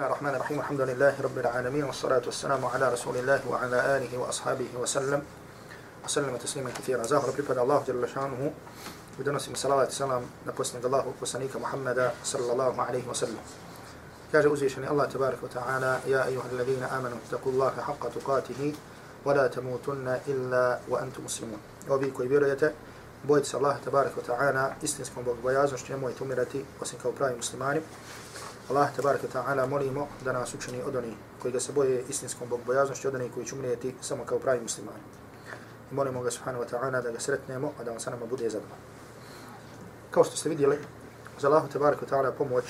الله الرحمن الرحيم الحمد لله رب العالمين والصلاة والسلام على رسول الله وعلى آله وأصحابه وسلم وسلم تسليما كثيرا زاهر بفضل الله جل شانه ودنس صلاة السلام نقصني الله وسنيك محمد صلى الله عليه وسلم كاجة أزيشني الله تبارك وتعالى يا أيها الذين آمنوا اتقوا الله حق تقاته ولا تموتن إلا وأنتم مسلمون وبيكو يبيرية بويت الله تبارك وتعالى استنسكم بغبايا زنشتين مويتمرتي وسنكو براي مسلماني Allah te wa ta'ala molimo da nas učini od onih koji ga se boje istinskom bogbojaznošću, od onih koji će umrijeti samo kao pravi muslimani. I molimo ga subhanahu wa ta'ala da ga sretnemo, a da on sa nama bude zadovoljno. Kao što ste vidjeli, za Allah te wa ta'ala pomoć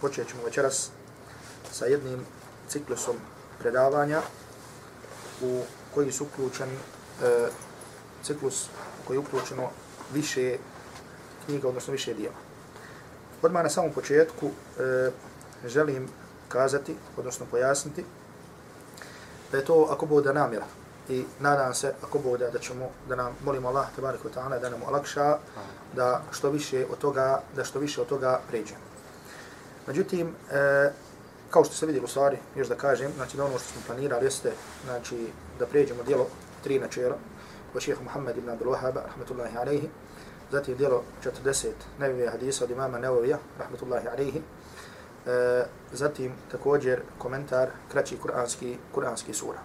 počet ćemo večeras sa jednim ciklusom predavanja u koji su uključeni e, ciklus koji je uključeno više knjiga, odnosno više dijela. Odmah na samom početku e, želim kazati, odnosno pojasniti, da je to ako bude namjera i nadam se ako bude da ćemo, da nam molimo Allah tabarik ta'ala da nam olakša da što više od toga, da što više od toga pređemo. Međutim, e, kao što se vidi u stvari, još da kažem, znači da ono što smo planirali jeste, znači da pređemo dijelo tri načela, po šeha Muhammed ibn Abdul Wahab, rahmetullahi alaihi, zatim dijelo 40 nevije hadisa od imama Nevovija, rahmetullahi alaihi, e, zatim također komentar kraći kuranski, kuranski sura.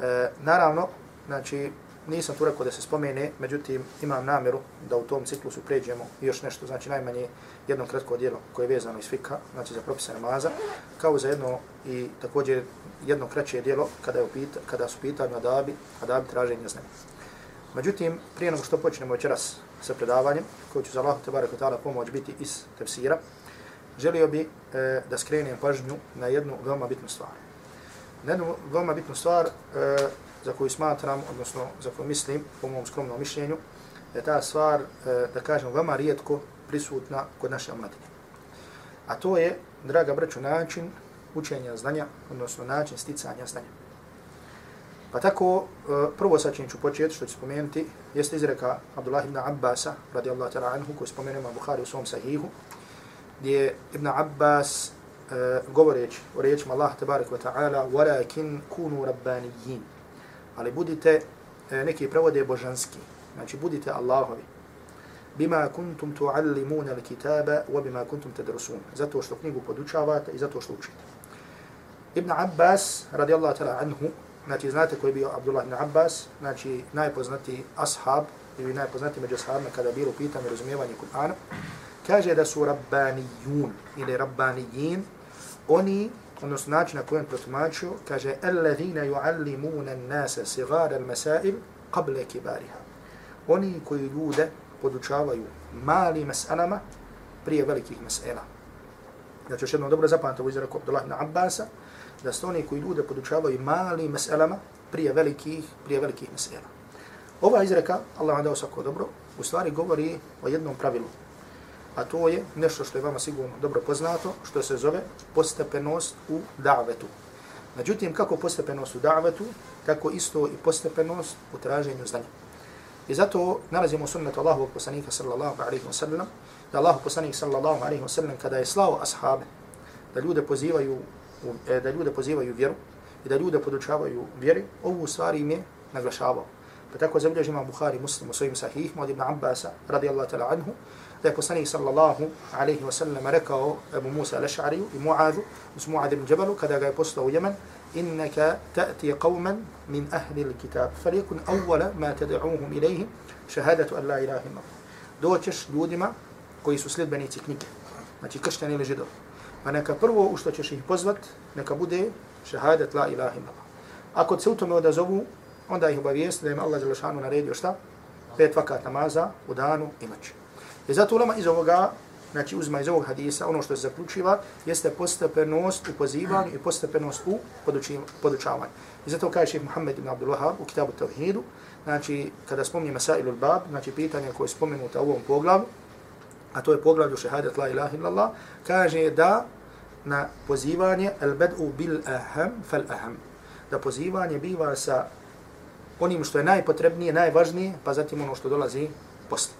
E, naravno, znači, nisam tu rekao da se spomene, međutim, imam namjeru da u tom ciklusu pređemo još nešto, znači najmanje jedno kratko dijelo koje je vezano iz fika, znači za propise namaza, kao za jedno i također jedno kraće dijelo kada, je upita, kada su pitanju adabi, adabi traženja znanja. Međutim, prije nego što počnemo večeras sa predavanjem, koje će za Allah tebara ta'ala pomoć biti iz tefsira, želio bi e, da skrenem pažnju na jednu veoma bitnu stvar. Na jednu veoma bitnu stvar e, za koju smatram, odnosno za koju mislim, po mom skromnom mišljenju, je ta stvar, e, da kažem, veoma rijetko prisutna kod naše omladine. A to je, draga braću, način učenja znanja, odnosno način sticanja znanja. Pa tako, e, prvo sa čim ću početi, što ću spomenuti, jeste izreka Abdullah ibn Abbasa, radijallahu ta'ala anhu, koju spomenemo Bukhari u svom sahihu, gdje Ibn Abbas, uh, govoreći o riječima Allah tabarik wa ta'ala, وَلَكِنْ kunu رَبَّانِيِّينَ Ali budite, uh, neki prevode božanski, znači budite Allahovi. Bima kuntum tuallimuna al-kitaba wa bima kuntum tadrusun. Zato što knjigu podučavate i zato što učite. Ibn Abbas, radijallahu ta'ala anhu, znači znate koji je bio Abdullah ibn Abbas, znači najpoznatiji ashab ili najpoznatiji među ashabima kada je bilo pitanje razumijevanje Kur'ana, kaže da su rabbanijun ili rabbanijin, oni, odnosno način na kojem protumačio, kaže alladhina juallimuna an-nasa sigara al-masail qabla kibariha. Oni koji ljude podučavaju mali meselama prije velikih mesela. Znači, još jednom dobro zapamte u izraku Abdullah ibn Abbasa, da su oni koji ljude podučavaju mali meselama prije velikih, prije velikih mesela. Ova izreka, Allah vam dao svako dobro, u stvari govori o jednom pravilu. A to je nešto što je vama sigurno dobro poznato, što se zove postepenost u davetu. Međutim, kako postepenost u davetu, tako isto i postepenost u traženju znanja. I zato nalazimo sunnetu Allahovog poslanika sallallahu alaihi wa sallam, da Allahov poslanik sallallahu alaihi wa sallam kada je slao ashabe, da ljude pozivaju e, da ljude pozivaju vjeru i da ljude podučavaju vjeri, ovu stvari im je naglašavao. Pa tako zabilježi imam Bukhari muslim u svojim sahihima od Ibn Abbas radijallahu ta'la anhu, da je poslanik sallallahu alaihi wasallam rekao Abu Musa al-Ash'ariju i Mu'adu, uz Mu'ad ibn Jabalu, kada ga je poslao u Jemen, innaka ta'ti qawman min ahli l-kitab, falikun awwala ma tada'uhum ilaihim, šahadatu an la ilaha illa. Doćeš ljudima koji su sljedbenici knjige, znači kršćani ili židovi. Pa neka prvo u što ćeš ih pozvat, neka bude šahadat la ilaha illallah. Ako se u tome odazovu, onda ih obavijest da im Allah Đelešanu naredio šta? Pet vakat namaza u danu i noći. I zato ulema iz ovoga, znači uzma iz ovog hadisa, ono što se zaključiva, jeste postepenost u pozivanju i postepenost u podučavanju. I zato kaže šeht Muhammed ibn Abdul Wahab u kitabu Tavhidu, znači kada spomni Masailul Bab, znači pitanje koje je spomenuto u ovom poglavu, a to je poglavlju šehadet la ilaha illallah, kaže da na pozivanje al bad'u bil aham fal aham. Da pozivanje biva sa onim što je najpotrebnije, najvažnije, pa zatim ono što dolazi posle.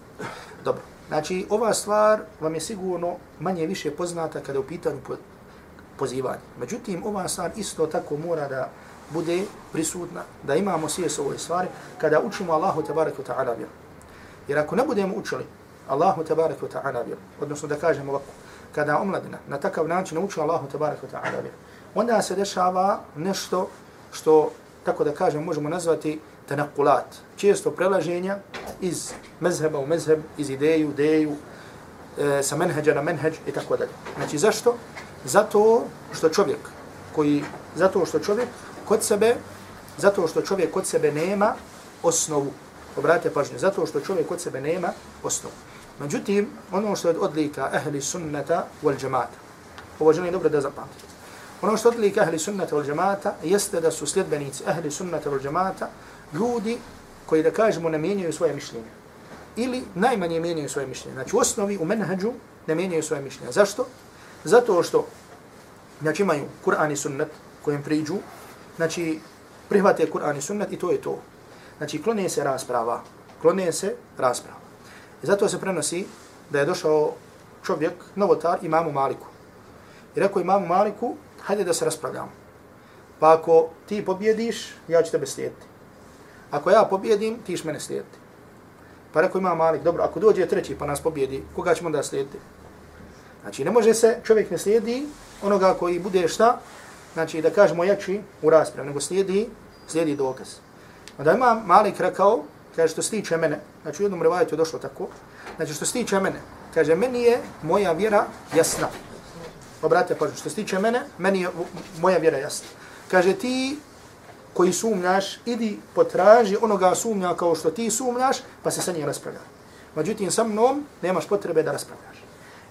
Dobro. Znači, ova stvar vam je sigurno manje više poznata kada je u pitanju pozivanje. Međutim, ova stvar isto tako mora da bude prisutna, da imamo svijest ovoj stvari, kada učimo Allahu tabaraka wa ta'ala vjeru. Jer ako ne budemo učili Allahu tabaraka wa ta'ala vjeru, odnosno da kažemo ovako, kada omladina na takav način nauči Allahu tabaraka wa ta'ala vjeru, onda se dešava nešto što, tako da kažem, možemo nazvati tenakulat, često prelaženja iz mezheba u mezheb, iz ideju, ideju, e, sa menheđa na menheđ i tako dalje. Znači zašto? Zato što čovjek koji, zato što čovjek kod sebe, zato što čovjek kod sebe nema osnovu. Obratite pažnju, zato što čovjek kod sebe nema osnovu. Međutim, ono što je odlika ehli sunnata wal džemata, ovo želim dobro da zapamtite. Ono što odlika ehli sunnata wal džemata jeste da su sljedbenici ehli sunnata wal džemata ljudi koji da kažemo ne mijenjaju svoje mišljenje. Ili najmanje mijenjaju svoje mišljenje. Znači u osnovi, u menhađu ne mijenjaju svoje mišljenje. Zašto? Zato što znači imaju Kur'an i sunnet kojem priđu, znači prihvate Kur'an i sunnet i to je to. Znači klone se rasprava. klone se rasprava. I zato se prenosi da je došao čovjek, novotar, imamu Maliku. I rekao imamu Maliku, hajde da se raspravljamo. Pa ako ti pobjediš, ja ću tebe slijediti. Ako ja pobjedim, ti ćeš mene slijediti. Pa rekao ima Malik, dobro, ako dođe treći pa nas pobjedi, koga ćemo da slijediti? Znači, ne može se, čovjek ne slijedi onoga koji bude šta, znači da kažemo jači u raspravi, nego slijedi, slijedi dokaz. Onda ima Malik rekao, kaže što se tiče mene, znači u jednom revajtu je došlo tako, znači što se tiče mene, kaže meni je moja vjera jasna. Obratite pažnju, što se tiče mene, meni je moja vjera jasna. Kaže ti koji sumnjaš, idi potraži onoga sumnja kao što ti sumnjaš, pa se sa njim raspravlja. Međutim, sa mnom nemaš potrebe da raspravljaš.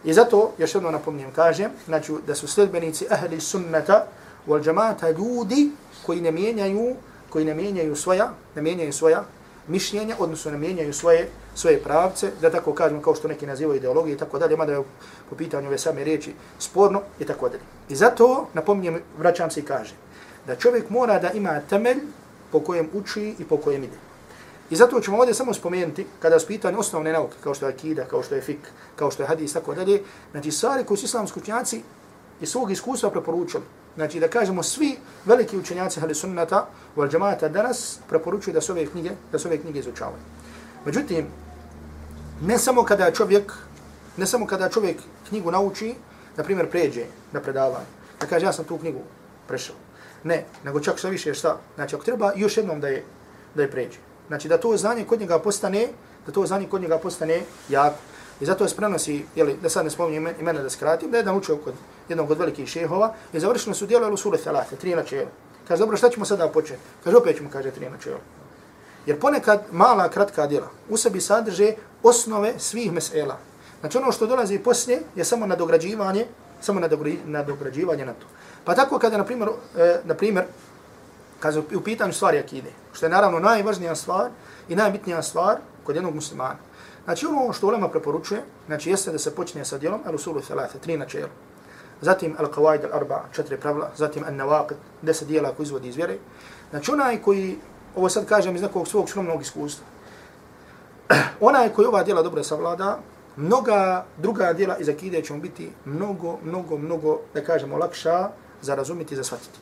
I zato, još jedno napomnijem, kažem, znači da su sljedbenici ahli sunnata wal džamata ljudi koji ne mijenjaju, koji ne mijenjaju svoja, ne mijenjaju svoja mišljenja, odnosno ne mijenjaju svoje, svoje pravce, da tako kažem, kao što neki nazivaju ideologije i tako dalje, mada je po pitanju ove same riječi sporno i tako dalje. I zato, napomnijem, vraćam se i kažem, da čovjek mora da ima temelj po kojem uči i po kojem ide. I zato ćemo ovdje samo spomenuti, kada su pitanje osnovne nauke, kao što je akida, kao što je fik, kao što je hadis, tako dalje, znači stvari koji su islamski učenjaci iz svog iskustva preporučili. Znači da kažemo svi veliki učenjaci hali sunnata u al danas preporučuju da se ove knjige, da se ove knjige izučavaju. Međutim, ne samo kada čovjek, ne samo kada čovjek knjigu nauči, na primjer pređe na predavanje, da kaže ja sam tu knjigu prešao. Ne, nego čak što više šta. Znači, ako treba još jednom da je, da je pređe. Znači, da to znanje kod njega postane, da to znanje kod njega postane jako. I zato se prenosi, jeli, da sad ne spominjem imena da skratim, da je jedan učio kod jednog od velikih šehova i završeno su dijelo sure Thalate, tri načela. Kaže, dobro, šta ćemo sada početi? Kaže, opet ćemo, kaže, tri načela. Jer ponekad mala, kratka djela u sebi sadrže osnove svih mesela. Znači, ono što dolazi poslije je samo nadograđivanje, samo nadograđivanje na to. Pa tako kada, na primjer, e, na primjer kada u pitanju stvari akide, što je naravno najvažnija stvar i najbitnija stvar kod jednog muslimana. Znači ono što ulema preporučuje, znači jeste da se počne sa djelom al-usulu thalate, tri načela. Zatim al-qawaid al-arba, četiri pravila, zatim al-nawaqid, deset dijela koji izvodi iz vjere. Znači onaj koji, ovo sad kažem iz nekog svog skromnog iskustva, onaj koji ova djela dobro savlada, mnoga druga djela iz akide će biti mnogo, mnogo, mnogo, da kažemo, lakša za razumiti i za shvatiti.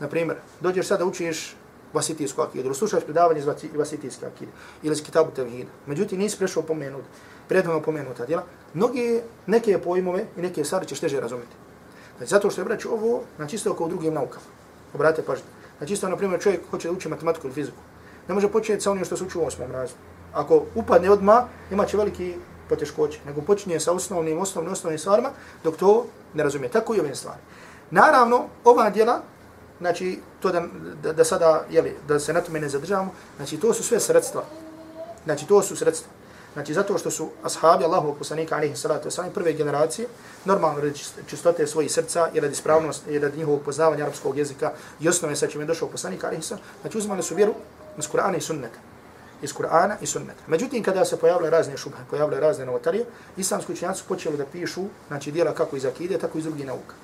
Naprimjer, dođeš sada učiš vasitijsku akidu, ili slušaš predavanje iz vasitijske akide, ili iz kitabu tevhida. Međutim, nisi prešao pomenut, prethodno pomenuta djela, mnoge neke pojmove i neke stvari ćeš teže razumjeti. Znači, zato što je braći ovo, znači isto kao u drugim naukama. Obratite pažnje. Znači isto, na primjer, čovjek hoće da uči matematiku ili fiziku. Ne može početi sa onim što se uči u osmom razredu. Ako upadne odma, ima će veliki poteškoće. Nego počinje sa osnovnim, osnovnim, osnovnim stvarima, dok to ne razumije. Tako i ovim stvarima. Naravno, ova djela, znači, to da, da, da sada, jeli, da se na tome ne zadržavamo, znači, to su sve sredstva. Znači, to su sredstva. Znači, zato što su ashabi Allahovog poslanika, alihi salatu wasalam, prve generacije, normalno radi čistote svojih srca i radi spravnost i radi njihovog poznavanja arapskog jezika i osnove sa čim je došao poslanik, alihi salatu znači, uzmali su vjeru iz Kur'ana i sunneta. Iz Kur'ana i sunneta. Međutim, kada se pojavile razne šubhe, pojavile razne novotarije, islamski učenjaci počeli da pišu, znači, dijela kako iz akide, tako iz drugih nauka.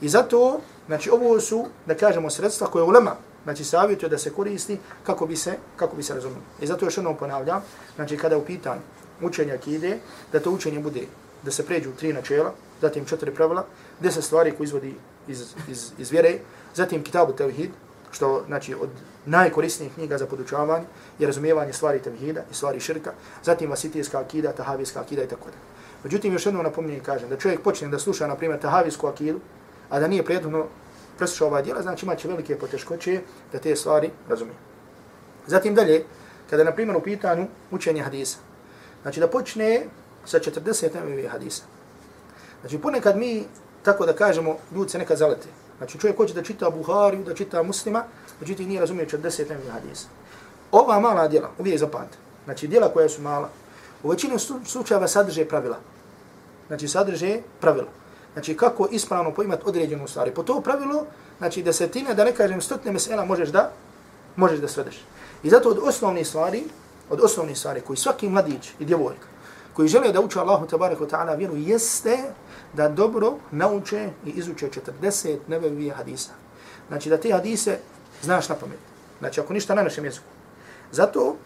I zato, znači ovo su, da kažemo, sredstva koje ulema, znači savjetuje da se koristi kako bi se, kako bi se razumio. I zato još jednom ponavljam, znači kada u pitanju učenja akide, da to učenje bude, da se pređu tri načela, zatim četiri pravila, deset stvari koje izvodi iz, iz, iz vjere, zatim Kitabu Tevhid, što znači od najkorisnijih knjiga za podučavanje i razumijevanje stvari tevhida i stvari širka, zatim vasitijska akida, tahavijska akida i tako da. Međutim, još jednom napominjem i kažem da čovjek počne da sluša, na primjer, tahavijsku akidu, a da nije prijedno preslušao ova djela, znači imaće velike poteškoće da te stvari razumije. Zatim dalje, kada na primjer u pitanju učenje hadisa, znači da počne sa 40 MV hadisa. Znači ponekad mi, tako da kažemo, ljudi se nekad zalete. Znači čovjek hoće da čita Buhariju, da čita muslima, međutim nije razumio 40 MV hadisa. Ova mala djela, uvijek zapamte, znači djela koja su mala, u većini slučajeva sadrže pravila. Znači sadrže pravila. Znači kako ispravno poimati određenu stvari. Po to pravilo, znači desetine, da ne kažem stotne mesela možeš da, možeš da svedeš. I zato od osnovnih stvari, od osnovnih stvari koji svaki mladić i djevojka koji žele da uče Allahu tabaraka ta'ala vjeru jeste da dobro nauče i izuče 40 nebevije hadisa. Znači da te hadise znaš na pamet. Znači ako ništa na našem jeziku. Zato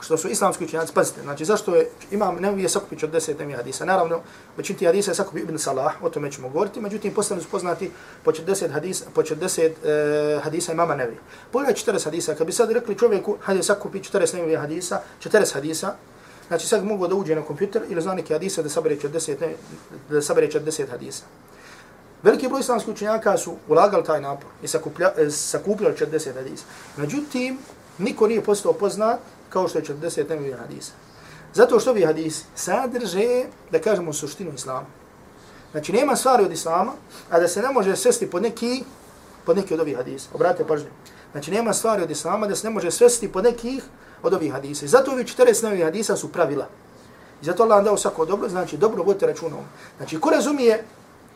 što su islamski učenjaci, pazite, znači zašto je, imam nevije sakupić od deset nevije hadisa. Naravno, većin ti hadisa je sakupi Ibn Salah, o tome ćemo govoriti, međutim, postali su poznati po 40 hadisa, po 40 e, hadisa imama Nevi. Pogledaj 40 hadisa, kad bi sad rekli čovjeku, hajde sakupi 40 Nevi hadisa, 40 hadisa, znači sad mogu da uđe na kompjuter ili zna neki hadisa da sabere 40, ne, da sabere 40 hadisa. Veliki broj islamskih učenjaka su ulagali taj napor i e, sakupljali 40 hadisa. Međutim, niko nije postao poznat kao što je 40 temelji hadisa. Zato što bi hadisi sadrže, da kažemo, suštinu islama. Znači, nema stvari od islama, a da se ne može svesti pod neki, pod neki od ovih hadisa. Obratite pažnje. Znači, nema stvari od islama da se ne može svesti pod nekih od ovih hadisa. I zato ovi 40 novih hadisa su pravila. I zato Allah vam dao svako dobro, znači dobro vodite računom. Znači, ko razumije,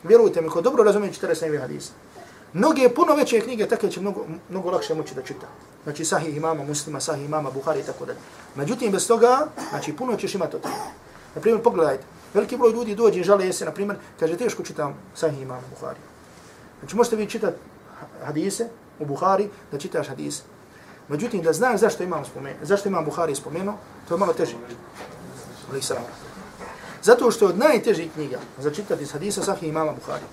vjerujte mi, ko dobro razumije 40 novih hadisa, mnoge puno veće knjige takve će mnogo, mnogo lakše moći da čita. Znači sahih imama muslima, sahih imama Buhari i tako dalje. Međutim, bez toga, znači puno ćeš imati od toga. Naprimjer, pogledajte, veliki broj ljudi dođe i žale se, naprimjer, kaže, teško čitam sahih imama Buhari. Znači možete vi čitati hadise u Buhari, da čitaš hadise. Međutim, da znaš zašto imam spomen, zašto imam Buhari spomenuo, to je malo teže. Zato što je od najtežih knjiga za čitati iz hadisa sahih imama Buhari.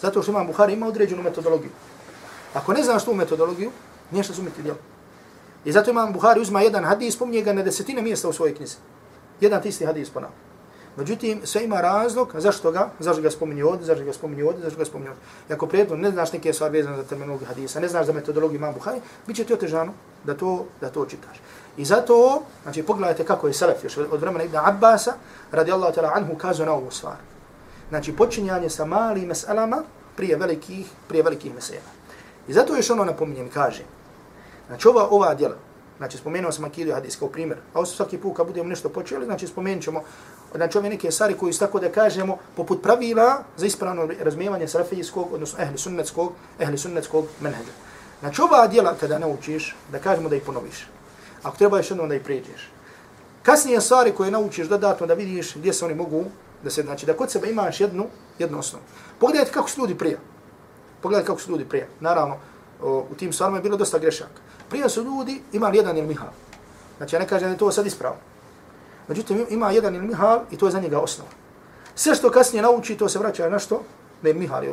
Zato što imam Buhari ima određenu metodologiju. Ako ne znaš tu metodologiju, Nešto sumiti djelo. I zato imam Buhari uzma jedan hadis, spominje ga na desetine mjesta u svojoj knjizi. Jedan tisti hadis ponavlja. Međutim, sve ima razlog, zašto ga, zašto ga spominje ovdje, zašto ga spominje ovdje, zašto ga spominje ovdje. I ako prijedno ne znaš neke stvari vezane za terminologiju hadisa, ne znaš za metodologiju imam Buhari, bit će ti otežano da to, da to čitaš. I zato, znači pogledajte kako je Salaf još od vremena Ibn Abbasa, radijallahu ta'ala anhu, kazao na ovu stvar. Znači počinjanje sa malim meselama prije velikih, prije velikih mesela. I zato još ono napominjem, kaže, Znači ova, ova djela, znači spomenuo sam akidu hadis kao primjer, a osim svaki put kad budemo nešto počeli, znači spomenut ćemo znači ove neke stvari koji su tako da kažemo poput pravila za ispravno razmijevanje sarafijskog, odnosno ehli sunnetskog, ehli sunnetskog menheđa. Znači ova djela kada naučiš, da kažemo da ih ponoviš. Ako treba još jednom da ih pređeš. Kasnije stvari koje naučiš dodatno da vidiš gdje se oni mogu, da se, znači da kod sebe imaš jednu, jednu osnovu. Pogledajte kako su ljudi prije. Pogledajte kako su ljudi prije. Naravno, u tim stvarima je bilo dosta grešaka. Prije su ljudi imali jedan ili mihal. Znači ja ne kažem da je to sad ispravo. Međutim ima jedan ili mihal i to je za njega osnova. Sve što kasnije nauči to se vraća na što? Ne mihal,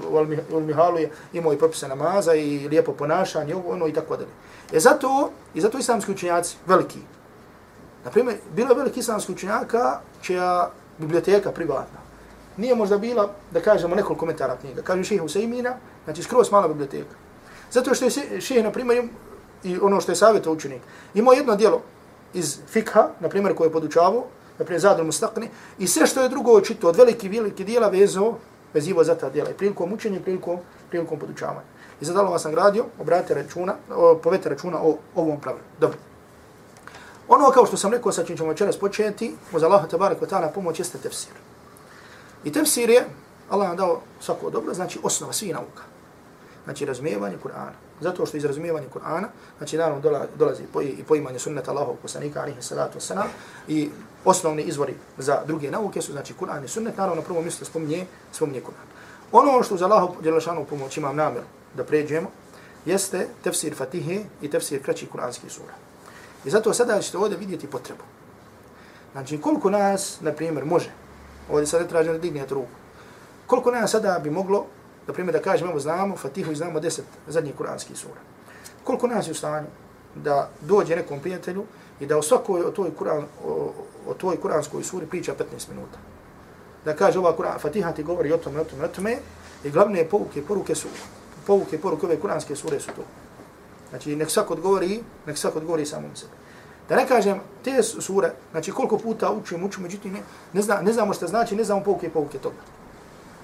u mihalu je imao i propise namaza i lijepo ponašanje, ono i tako dalje. E zato, i zato islamski učenjaci, veliki. Na primjer, bilo je veliki islamski učenjaka čija biblioteka privatna. Nije možda bila, da kažemo, nekoliko komentara knjiga. Kažu šehe Huseimina, znači skroz mala biblioteka. Zato što je šehe, na primjer, i ono što je savjeto učenik. Imao jedno dijelo iz fikha, na primjer, koje je podučavao, na primjer, zadru mustakni, i sve što je drugo očito od veliki, veliki dijela vezo, vezivo za ta dijela. I prilikom učenja, prilikom, prilikom podučavanja. I zadalo vas sam gradio, obratite računa, povete računa o ovom pravilu. Dobro. Ono kao što sam rekao, sa čim ćemo večeras početi, uz Allaha tabarak wa ta'ala pomoć jeste tefsir. I tefsir je, Allah nam dao svako dobro, znači osnova svih nauka. Znači razumijevanje Kur'ana. Zato što iz razumijevanja Kur'ana, znači naravno dolazi poj, i poimanje sunneta Allahovog poslanika, alihi salatu wasalam, i osnovni izvori za druge nauke su, znači Kur'an i sunnet, naravno na prvom mjestu spominje, spominje Kur'an. Ono što za Allahov djelašanu pomoć imam namjer da pređemo, jeste tefsir Fatihe i tefsir kraćih Kur'anskih sura. I zato sada ćete ovdje vidjeti potrebu. Znači koliko nas, na primjer, može, ovdje sada tražim da dignete ruku, koliko nas sada bi moglo na primjer da kažemo, evo znamo Fatihu i znamo deset zadnjih kuranskih sura. Koliko nas je u stanju da dođe nekom prijatelju i da o svakoj o toj, kuran, o, o toj kuranskoj suri priča 15 minuta. Da kaže ova kuran, Fatiha ti govori o tome, o tome, o tome, i glavne pouke, poruke su, pouke, poruke ove kuranske sure su to. Znači, nek svak odgovori, nek svak odgovori samom sebi. Da ne kažem, te sure, znači koliko puta učim, učim, međutim, ne, ne, zna, ne znamo što znači, ne znamo pouke, pouke toga.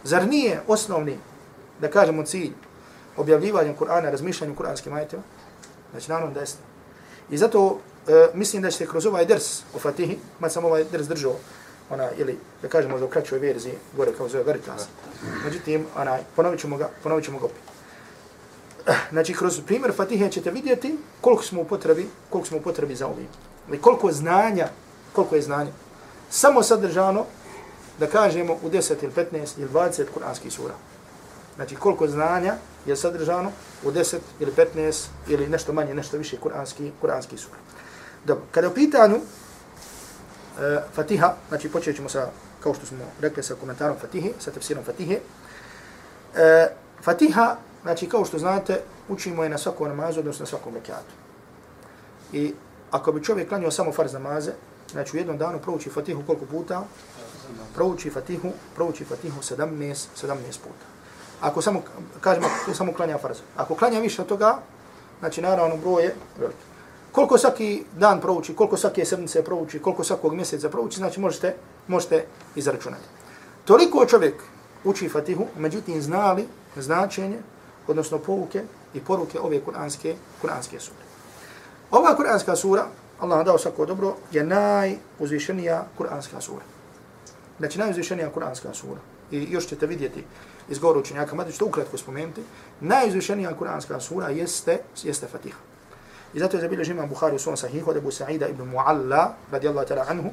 Zar nije osnovni, da kažemo cilj, objavljivanjem Kur'ana, razmišljanjem kur'anskim ajetima? Znači, naravno da jeste. I zato e, mislim da ćete kroz ovaj ders o Fatihi, mad sam ovaj ders držao, ona, ili da kažemo možda u kraćoj verziji, gore kao zove Veritas. Međutim, ona, ponovit ćemo ga, ponovit ćemo ga opet. Znači, kroz primjer Fatihe ćete vidjeti koliko smo u potrebi, koliko smo u potrebi za ovim. Ali koliko znanja, koliko je znanja. Samo sadržano, da kažemo, u 10 ili 15 ili 20 kuranskih sura. Znači, koliko znanja je sadržano u 10 ili 15 ili nešto manje, nešto više kuranski, kuranski sura. Dobro, kada je u pitanju e, Fatiha, znači počet ćemo sa, kao što smo rekli, sa komentarom Fatihe, sa tefsirom Fatihe. E, Fatiha, znači kao što znate, učimo je na svakom namazu, odnosno na svakom rekiatu. I ako bi čovjek klanio samo farz namaze, znači u jednom danu prouči Fatihu koliko puta? Prouči Fatihu, prouči Fatihu 17, 17 puta. Ako samo, kažemo, ako samo klanja farz. Ako klanja više od toga, znači naravno broj je veliki. Koliko svaki dan prouči, koliko svake sedmice prouči, koliko svakog mjeseca prouči, znači možete, možete izračunati. Toliko čovjek uči Fatihu, međutim znali značenje, odnosno pouke i poruke ove kuranske, kuranske sure. Ova kuranska sura, Allah dao svako dobro, je najuzvišenija kuranska sura. Znači najuzvišenija kuranska sura. I još ćete vidjeti iz govoru učenjaka, mada ćete ukratko spomenuti, najuzvišenija kuranska sura jeste, jeste Fatiha. I zato je zabilježi imam Bukhari u svom sahihu, da bu Sa'ida ibn Mu'alla, radijallahu ta'la anhu,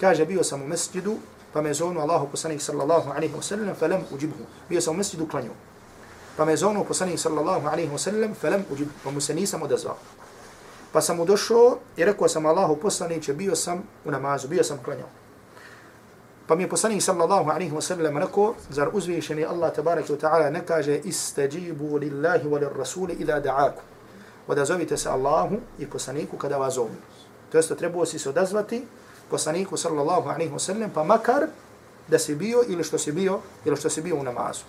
kaže, bio sam u mesjidu, pa me zovnu Allahu poslanik sallallahu alaihi wa sallam, fa lam uđibhu. Bio sam u mesjidu klanju. Pa me zonu poslanik sallallahu alaihi wa sallam, fa. Pa mu se nisam odazvao. Pa sam mu došao i rekao sam Allahu poslaniće, bio sam u namazu, bio sam klanjao. Pa mi je poslanik sallallahu alaihi wa sallam rekao, zar uzvišeni Allah tabaraka wa ta'ala ne kaže, istajibu lillahi wa lirrasuli ila da'aku odazovite se Allahu i poslaniku kada vas zovu. To jest, trebao si se odazvati poslaniku sallallahu alaihi wa sallam, pa makar da si bio ili što si bio, ili što si bio u namazu.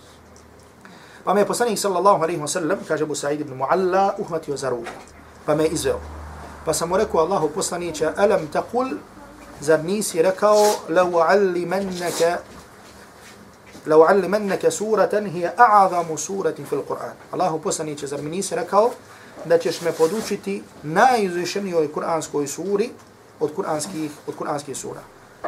Pa me je poslanik sallallahu alaihi wa sallam, kaže mu Sa'id ibn Mu'alla, uhvatio za ruku. Pa me je izveo. Pa sam mu rekao Allahu poslaniće, alam takul, zar nisi rekao, lau allimennaka لو علمنك سورة هي أعظم سورة في القرآن الله بسني جزر من يسر كو دتش ما بودوشتي نايزشني أو القرآن سكوي سوري أو القرآن سكي أو القرآن سكي سورة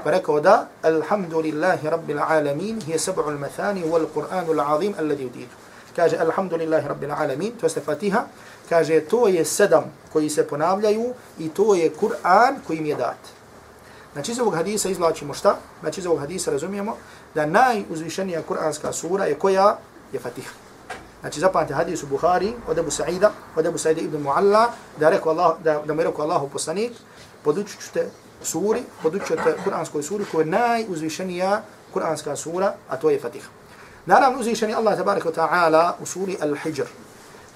فركو الحمد لله رب العالمين هي سبع المثاني والقرآن العظيم الذي يديده Kaže, alhamdulillahi rabbil alamin, to je Fatiha, kaže, to je sedam koji se ponavljaju i to je Kur'an koji mi je dat. Znači, iz ovog hadisa izlačimo šta? Znači, iz ovog hadisa razumijemo da najuzvišenija kuranska sura je koja? Je Fatiha. Znači zapamte hadis u Buhari od Abu Sa'ida, od Abu Sa'ida ibn Mu'alla, da, rekao Allah, da, da mu je rekao Allahu poslanik, podučit ćete suri, podučit ćete kuranskoj suri koja je najuzvišenija kuranska sura, a to je Fatiha. Naravno uzvišeni Allah tabaraka ta'ala u suri Al-Hijr.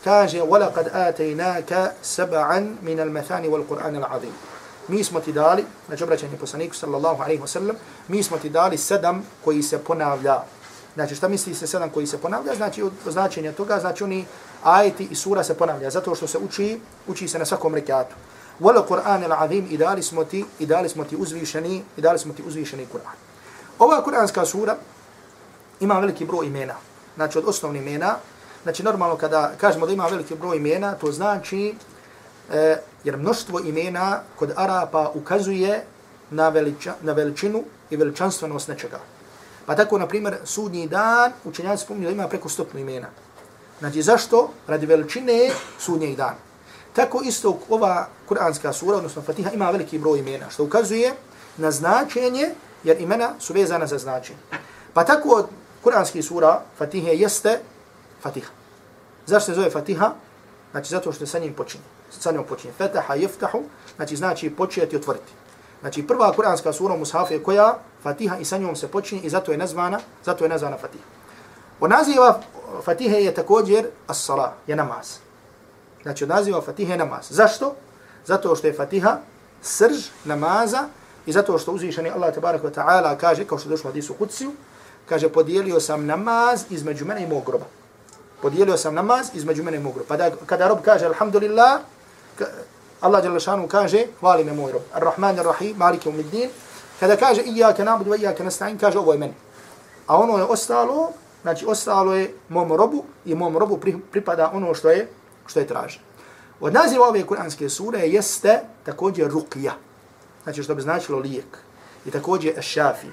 Kaže, وَلَقَدْ آتَيْنَاكَ سَبَعًا مِنَ الْمَثَانِ وَالْقُرْآنِ الْعَظِيمِ Mi smo ti dali, znači obraćanje poslaniku sallallahu alaihi wa sallam, mi smo ti dali sedam koji se ponavlja Znači šta misli se sedam koji se ponavlja? Znači od značenja toga, znači oni ajeti i sura se ponavlja zato što se uči, uči se na svakom rekatu. Wala Kur'an al-azim i dali smo ti i dali smo ti uzvišeni i dali smo ti uzvišeni Kur'an. Ova kuranska sura ima veliki broj imena. Znači od osnovnih imena, znači normalno kada kažemo da ima veliki broj imena, to znači e, jer mnoštvo imena kod Arapa ukazuje na, veliča, na veličinu i veličanstvenost nečega. Pa tako, na primjer, sudnji dan, učenjaci spominju da ima preko stotnu imena. Znači, zašto? Radi veličine sudnjeg dan. Tako isto ova kuranska sura, odnosno Fatiha, ima veliki broj imena, što ukazuje na značenje, jer imena su vezana za značenje. Pa tako od Kur'anski sura Fatihe jeste Fatiha. Zašto se zove Fatiha? Znači, zato što sa njim počinje. Sa njom počinje. Fataha jeftahu, znači, znači početi otvoriti. Znači, prva kuranska sura Mushaf je koja? Fatiha i sa njom se počinje i zato je nazvana, zato je nazvana Fatiha. Od naziva Fatihe je također as-sala, je namaz. Znači od naziva Fatihe je namaz. Zašto? Zato što je Fatiha srž namaza i zato što uzvišeni Allah tabaraka wa ta'ala kaže, kao što je došlo u hadisu Kudsiju, kaže podijelio sam namaz između mene i mog groba. Podijelio sam namaz između mene i mog groba. Pa da, kada rob kaže alhamdulillah, Allah jalla kaže hvali me moj rob. Ar-Rahman ar-Rahim, maliki umiddin. Kada kaže iyaka nabudu wa iyaka nasta'in, kaže ovo je meni. A ono je ostalo, znači ostalo je mom robu i mom robu pripada ono što je što je traže. Od naziva ove kuranske sure jeste također rukija, Znači što bi značilo lijek. I također ašafi,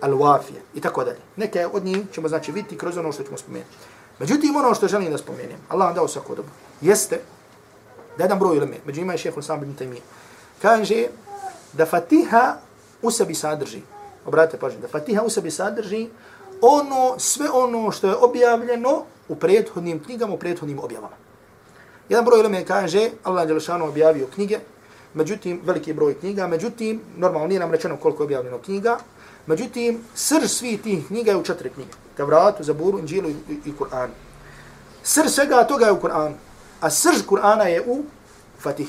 al-wafije i tako dalje. Neke od njih ćemo znači vidjeti kroz ono što ćemo spomenuti. Međutim, ono što želim da spomenem, Allah vam dao svako dobro, jeste da jedan broj ilme, među ima je šehr Usam ibn Taymiyyah, kaže da Fatiha u sebi sadrži, obratite pažnje, da Fatiha u sebi sadrži ono, sve ono što je objavljeno u prethodnim knjigama, u prethodnim objavama. Jedan broj ilme kaže, Allah je Đelšanu objavio knjige, međutim, veliki broj knjiga, međutim, normalno nije nam rečeno koliko je objavljeno knjiga, međutim, srž svih tih knjiga je u četiri knjige. Tevratu, Zaburu, Inđilu i, i, i Kur'an. Srž svega toga je u Kur'anu, a srž Kur'ana je u Fatih.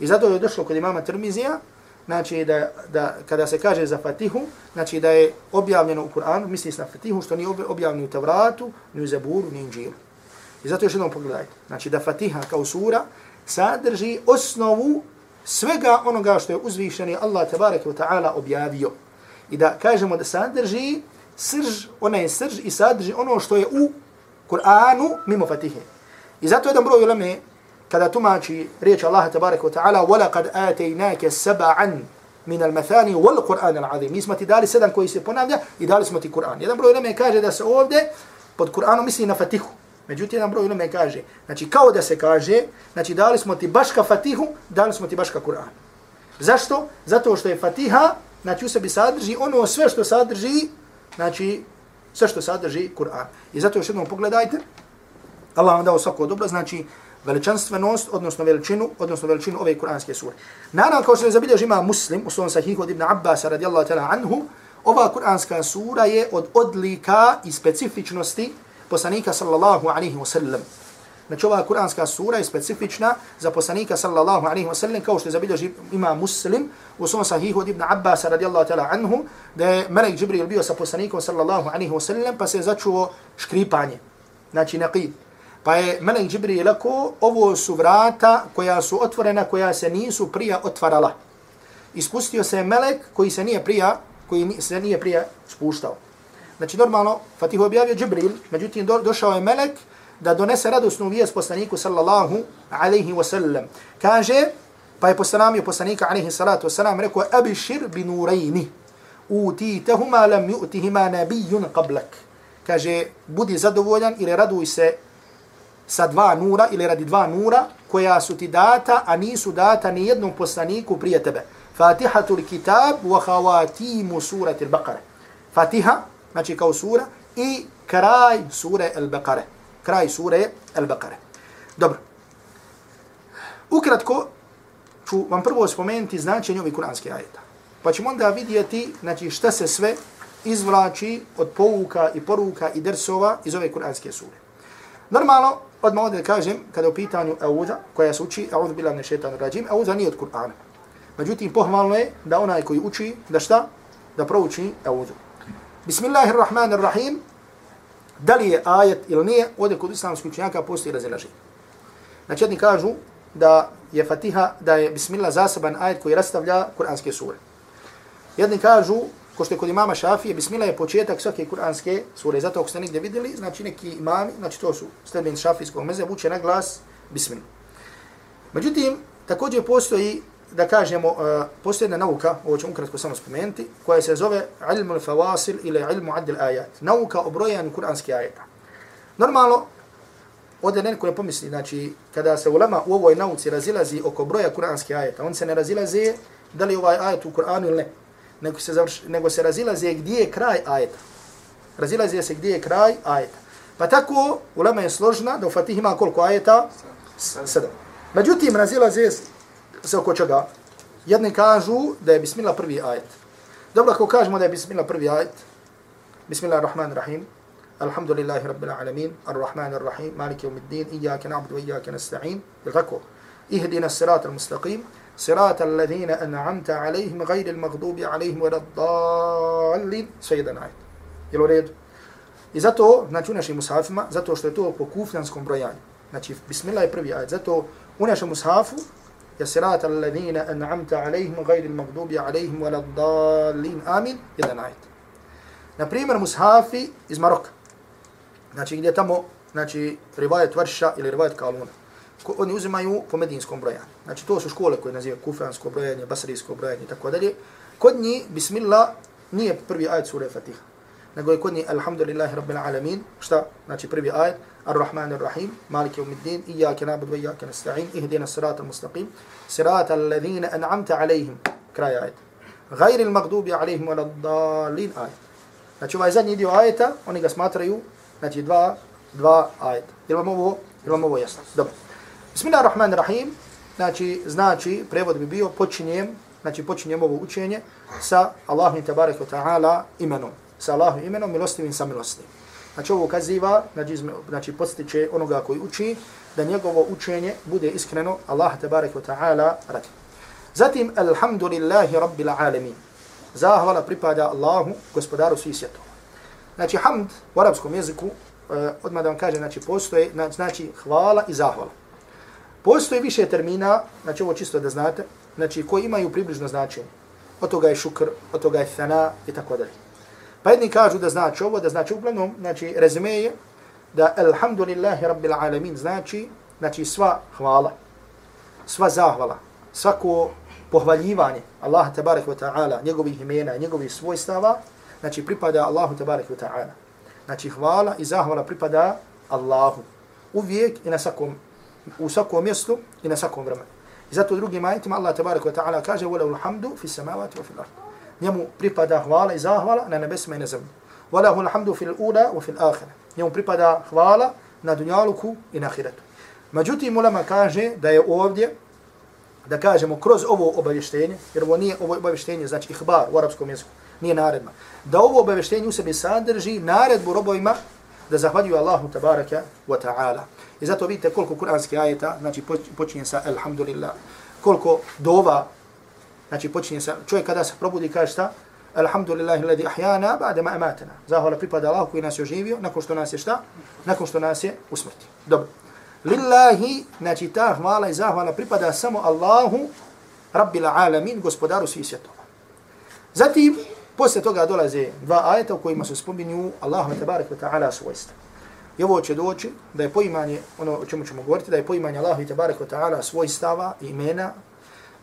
I zato je došlo kod imama Tirmizija, znači da, da kada se kaže za Fatihu, znači da je objavljeno u Kur'anu, misli se na Fatihu, što nije objavljeno u Tevratu, ni u Zaburu, ni u Inđilu. I zato još jednom pogledajte. Znači da Fatiha kao sura sadrži osnovu svega onoga što je uzvišeni Allah tabaraka wa ta'ala objavio I da kažemo da sadrži srž, ona je srž i sadrži ono što je u Kur'anu mimo Fatihe. I zato jedan broj uleme kada tumači riječ Allah tabaraka wa ta'ala وَلَقَدْ آتَيْنَاكَ سَبَعًا min al-mathani wal Qur'an al-azim. Mi smo ti dali sedam koji se ponavlja i dali smo ti Kur'an. Jedan broj uleme kaže da se ovdje pod Kur'anom misli na Fatihu. Međutim, jedan broj uleme kaže, znači kao da se kaže, znači dali smo ti baška Fatihu, dali smo ti baška Kur'an. Zašto? Zato što je Fatiha, znači u sebi sadrži ono sve što sadrži, znači sve što sadrži Kur'an. I zato još jednom pogledajte, Allah vam dao svako dobro, znači veličanstvenost, odnosno veličinu, odnosno veličinu ove kuranske sure. Naravno, kao što je zabilježi ima muslim, u svom sahihu od Ibn Abbas radijallahu ta'ala anhu, ova kuranska sura je od odlika i specifičnosti poslanika sallallahu alaihi wa sallam. Znači ova kuranska sura je specifična za poslanika sallallahu alaihi wa sallam, kao što je zabilježi ima muslim u svom sahihu od Ibn Abbas radijallahu ta'ala anhu, da je Melek Džibril bio sa poslanikom sallallahu alaihi wa sallam, pa se je začuo škripanje, znači naqid. Pa je Melek Džibril rekao, ovo su vrata koja su otvorena, koja se nisu prija otvarala. Ispustio se Melek koji se nije prija, koji se nije prija spuštao. Znači normalno, Fatihu objavio Džibril, međutim do, došao je Melek da donese radosnu vijest poslaniku sallallahu alaihi wa sallam. Kaže, pa je poslanamio poslanika alaihi salatu wa sallam, rekao, abishir bi nurejni, utitahuma lam yu'tihima nabijun qablak. Kaže, budi zadovoljan ili raduj se sa dva nura ili radi dva nura koja su ti data, a nisu data ni jednom poslaniku prije tebe. Fatihatul kitab wa khawatimu surati al-Baqara. Fatiha, znači kao sura, i kraj sure Al-Baqara. Kraj sure Al-Baqara. Dobro. Ukratko ću vam prvo spomenuti značenje ovih kuranskih ajeta. Pa ćemo onda vidjeti znači, šta se sve izvlači od pouka i poruka i dersova iz ove kuranske sure. Normalno, odmah ovdje kažem, kada u pitanju Auza, koja se uči, Auza bila ne šetan rađim, Auza nije od Kur'ana. Međutim, pohvalno je da onaj koji uči, da šta? Da prouči Auzu. Bismillahirrahmanirrahim. Da li je ajet ili nije, ovdje kod islamskih učenjaka postoji razilaženje. Znači, jedni kažu da je Fatiha, da je Bismillah zaseban ajet koji rastavlja kuranske sure. Jedni kažu, ko što je kod imama Šafije, Bismillah je početak svake kuranske sure. Zato ako ste negdje vidjeli, znači neki imami, znači to su sledbeni šafijskog meze, uče na glas Bismillah. Međutim, također postoji da kažemo, uh, posljedna nauka, ovo ću ukratko samo spomenuti, koja se zove ilmu al-fawasil ili ilmu adil ajat. Nauka o brojanju kuranskih ajeta. Normalno, ovdje neko ne pomisli, znači, kada se ulema u ovoj nauci razilazi oko broja kuranskih ajeta, on se ne razilazi da li ovaj ajet u Kur'anu ili ne, nego se, završ, nego se razilazi gdje je kraj ajeta. Razilazi se gdje je kraj ajeta. Pa tako, ulema je složna da u Fatih ima koliko ajeta? Sedam. Međutim, razilazi se oko čega? Jedni kažu da je bismillah prvi ajet. Dobro, ako kažemo da je bismillah prvi ajet, bismillah rahman rahim, Alhamdulillahi Rabbil Alamin, Ar-Rahman Ar-Rahim, Malik Yawmiddin, Iyaka na'budu iyaka nasta'in. Je tako? Ihdina as-sirata al-mustaqim, sirata alladhina an'amta alayhim ghayri al-maghdubi alayhim wa ad-dallin. Sayyidan ayat. Je u redu? I zato, znači u našim mushafima, zato što je to po kufljanskom brojanju. Znači, bismillah je prvi ajet. Zato u našem mushafu je sirata alladhina an'amta alayhim ghayri al-maghdubi alayhim wa. Amin. Jedan ajet. Na primjer, mushafi iz Maroka. Znači, gdje tamo, znači, rivajet Varša ili rivajet Kaluna. Ko, oni uzimaju po medinskom brojanju. Znači, to su škole koje nazivaju kufransko brojanje, basrijsko brojanje i tako dalje. Kod njih, bismillah, nije prvi ajet sure Fatiha. Nego je kod njih, alhamdulillahi rabbil alamin, šta? Znači, prvi ajet, Ar-Rahman Ar-Rahim, الدين إياك نعبد وإياك wa Iyake nasta'in, Ihdina sirata al-mustaqim, sirata alladhina an'amta alayhim, المغضوب عليهم ولا الضالين آية alayhim. Znači, ovaj zadnji dio ajeta, oni ga smatraju znači dva, dva ajeta. Jel vam ovo, jel vam ovo jasno? Dobro. Bismillahirrahmanirrahim, znači, znači, prevod bi bio, počinjem, znači, počinjem ovo učenje sa Allahom i wa ta'ala imenom. Sa Allahom imenom, milostivim sa milostivim. Znači, ovo ukaziva, znači, znači postiče onoga koji uči, da njegovo učenje bude iskreno Allah tabarak wa ta'ala radi. Zatim, alhamdulillahi rabbil alamin. Zahvala pripada Allahu, gospodaru svih svjetova. Znači, hamd u arapskom jeziku, uh, odmah da vam kaže, znači, postoje, znači, hvala i zahvala. Postoje više termina, znači, ovo čisto da znate, znači, koji imaju približno značenje. Od toga je šukr, od toga je thana i tako dalje. Pa jedni kažu da znači ovo, da znači uglavnom, znači, rezime je da alhamdulillahi rabbil alamin znači, znači, sva hvala, sva zahvala, svako pohvaljivanje Allaha tabaraka wa ta'ala, njegovih imena, njegovih svojstava, znači pripada Allahu tabarak wa ta'ala. Znači hvala i zahvala pripada Allahu. Uvijek i na svakom, u svakom mjestu i na svakom vremenu. I zato drugim ajitima Allah tabarak wa ta'ala kaže وَلَوُ الْحَمْدُ فِي السَّمَاوَاتِ وَفِي الْأَرْضِ njemu pripada hvala i zahvala na nebesima i na zemlji. Walahu alhamdu fil ula wa fil akhirah. Njemu pripada hvala na dunjaluku i na ahiretu. Međutim, ulema kaže da je ovdje, da kažemo kroz ovo obavještenje, jer ovo nije ovo obavještenje, znači ihbar u arapskom jeziku, nije naredba, da ovo obavještenje u sebi sadrži naredbu robovima da zahvaljuju Allahu tabaraka wa ta'ala. I zato vidite koliko kuranski ajeta, znači počinje sa alhamdulillah, koliko dova znači počinje sa, čovjek kada se probudi kaže šta? Alhamdulillah alladhi ahyana ba'da ma amatana. Zahvala pripada Allahu koji nas je oživio nakon što nas je šta? Nakon što nas je usmrti. Dobro. Lillahi, znači ta hvala i zahvala pripada samo Allahu, Rabbil alamin, gospodaru svih svjetova. Zatim, Poslije toga dolaze dva ajeta u kojima se spominju Allahu tabarak wa ta'ala svojstva. I ovo će doći da je poimanje, ono o čemu ćemo govoriti, da je poimanje Allahu tabarak wa ta'ala svojstava i imena,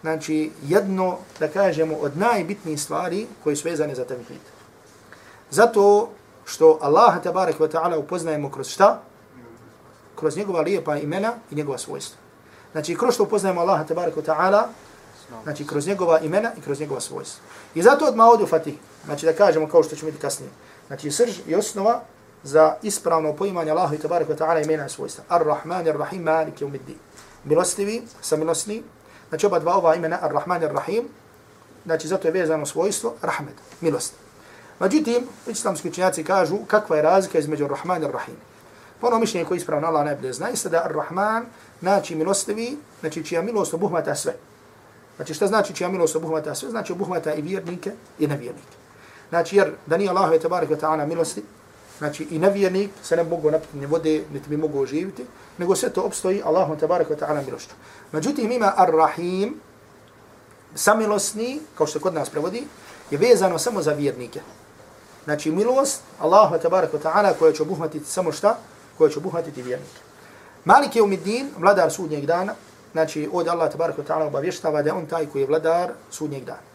znači jedno, da kažemo, od najbitnijih stvari koje su vezane za tevhid. Zato što Allah tabarak wa ta'ala upoznajemo kroz šta? Kroz njegova lijepa imena i njegova svojstva. Znači, kroz što upoznajemo Allaha tabarak wa ta'ala, znači kroz njegova imena i kroz njegova svojstva. I zato odmah ovdje u Fatih, znači da kažemo kao što ćemo vidjeti kasnije, znači srž i osnova za ispravno poimanje Allaha i tabarak wa ta'ala imena i svojstva. Ar-Rahman, Ar-Rahim, Malik, Umiddi. Milostivi, samilosni, znači oba dva ova imena, Ar-Rahman, Ar-Rahim, znači zato je vezano svojstvo, Rahmet, milost. Međutim, islamski učenjaci kažu kakva je razlika između Ar-Rahman i Ar-Rahim. Pa ono mišljenje koje ispravno Allah najbolje zna, jeste da Ar-Rahman, znači milostivi, znači čija milost obuhmata sve. Znači šta znači čija milost obuhvata sve? Znači obuhvata i vjernike i nevjernike. Znači jer da nije Allahove je tabarik wa ta'ala milosti, znači i nevjernik se ne mogu napiti ni vode, niti bi mogu oživiti, nego sve to obstoji Allahom tabarik wa ta'ala milošću. Međutim ima ar-Rahim, samilosni, kao što kod nas prevodi, je vezano samo za vjernike. Znači milost Allahu tabarik wa ta'ala koja će obuhvatiti samo šta? Koja će obuhvatiti vjernike. Malik je umiddin, vladar sudnjeg dana, znači ovdje Allah tabaraka ta'ala obavještava da je on taj koji je vladar sudnjeg dana.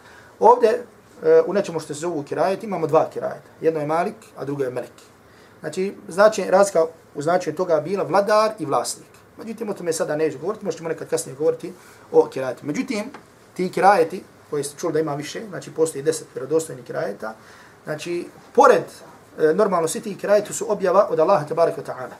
Ovdje e, u nečemu što se zovu kirajet imamo dva kirajeta. Jedno je Malik, a drugo je Melek. Znači, znači razlika u značenju toga bila vladar i vlasnik. Međutim, o tome sada neću govoriti, možemo nekad kasnije govoriti o kirajeti. Međutim, ti kirajeti, koji ste čuli da ima više, znači postoji deset vjerodostojnih kirajeta, znači, pored, e, normalno svi ti kirajeti su objava od Allaha tabaraka ta'ala.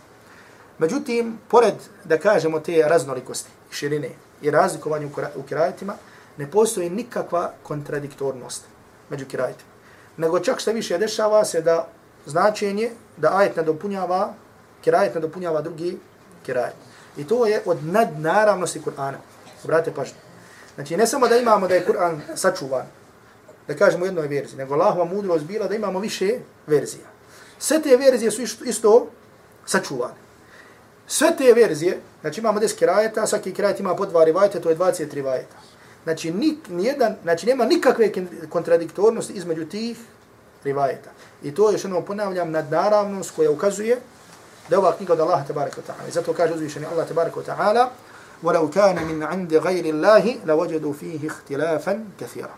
Međutim, pored da kažemo te raznolikosti, širine i razlikovanje u kirajetima, ne postoji nikakva kontradiktornost među kirajetima. Nego čak što više dešava se da značenje da ajet nadopunjava, kirajet nadopunjava drugi kirajet. I to je od nadnaravnosti Kur'ana. Brate, pažnju. Znači, ne samo da imamo da je Kur'an sačuvan, da kažemo u jednoj verziji, nego Allahova mudrost bila da imamo više verzija. Sve te verzije su isto sačuvane. Sve te verzije, znači imamo 10 kirajeta, svaki kirajet ima po dva rivajeta, to je 20 rivajeta. Znači, ni, nijedan, znači nema nikakve kontradiktornosti između tih rivajeta. I to je što jednom ponavljam nadnaravnost koja ukazuje da je ova knjiga od Allaha tabaraka wa ta'ala. I zato kaže uzvišeni Allah tabaraka wa ta'ala وَلَوْ كَانَ مِنْ عِنْدِ غَيْرِ اللَّهِ لَوَجَدُوا فِيهِ اخْتِلَافًا كَثِيرًا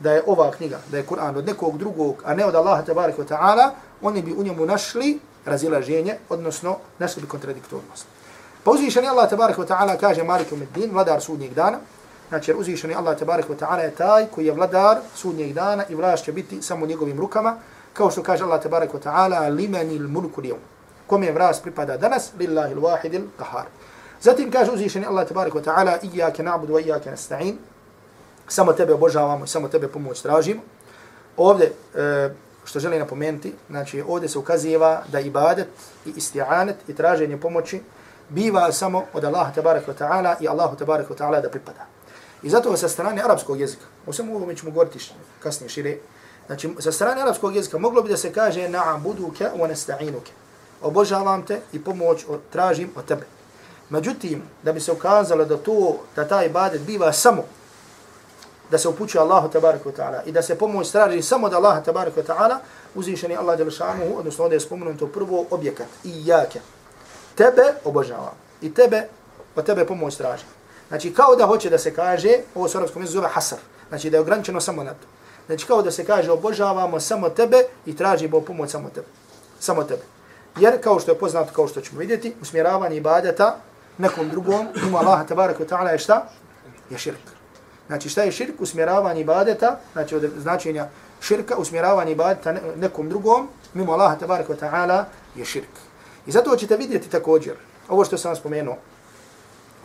Da je ova knjiga, da je Kur'an od nekog drugog, a ne od Allaha tabaraka wa ta'ala, oni bi u njemu našli razilaženje, odnosno našli bi kontradiktornost. Pa uzvišeni Allah tabaraka wa ta'ala kaže Malik umeddin, vladar sudnjeg dana, znači jer uzvišeni Allah tabaraka wa ta'ala je taj koji je vladar sudnjeg dana i vlast će biti samo njegovim rukama, kao što kaže Allah tabaraka wa ta'ala, limani il mulku lijom. Kome je vras pripada danas? Lillahi l-wahid il-kahar. Zatim kaže uzvišeni Allah tabaraka wa ta'ala, ijake na'budu wa iyake nasta'in. Samo tebe obožavamo i samo tebe pomoć tražimo. Ovdje, e, što želim napomenuti, znači ovdje se ukaziva da ibadet i isti'anet i traženje pomoći biva samo od Allaha tabaraka wa ta'ala i Allahu tabaraka wa ta'ala da pripada. I zato sa strane arapskog jezika, o svemu ovome ćemo govoriti kasnije šire, znači sa strane arapskog jezika moglo bi da se kaže na'buduke wa nasta'inuke. Obožavam te i pomoć od, tražim od tebe. Međutim, da bi se ukazalo da to, da taj ibadet biva samo da se upućuje Allahu tabaraka wa ta'ala i da se pomoć traži samo od Allaha tabaraka wa ta'ala, uzvišeni Allah jel šanuhu, odnosno ovdje je spomenuto prvo objekat, i jake. Tebe obožavam i tebe, od tebe pomoć traži. Znači, kao da hoće da se kaže, ovo se u arabskom zove hasar, znači da je ograničeno samo na to. Znači, kao da se kaže, obožavamo samo tebe i tražimo pomoć samo tebe. Samo tebe. Jer, kao što je poznato, kao što ćemo vidjeti, usmjeravanje ibadeta nekom drugom, ima Allaha tabaraka ta'ala je šta? Je širk. Znači šta je širk? Usmjeravanje ibadeta, znači od značenja širka, usmjeravanje ibadeta nekom drugom, mimo Allaha tabaraka ta'ala je širk. I zato ćete vidjeti također, ovo što sam spomenuo,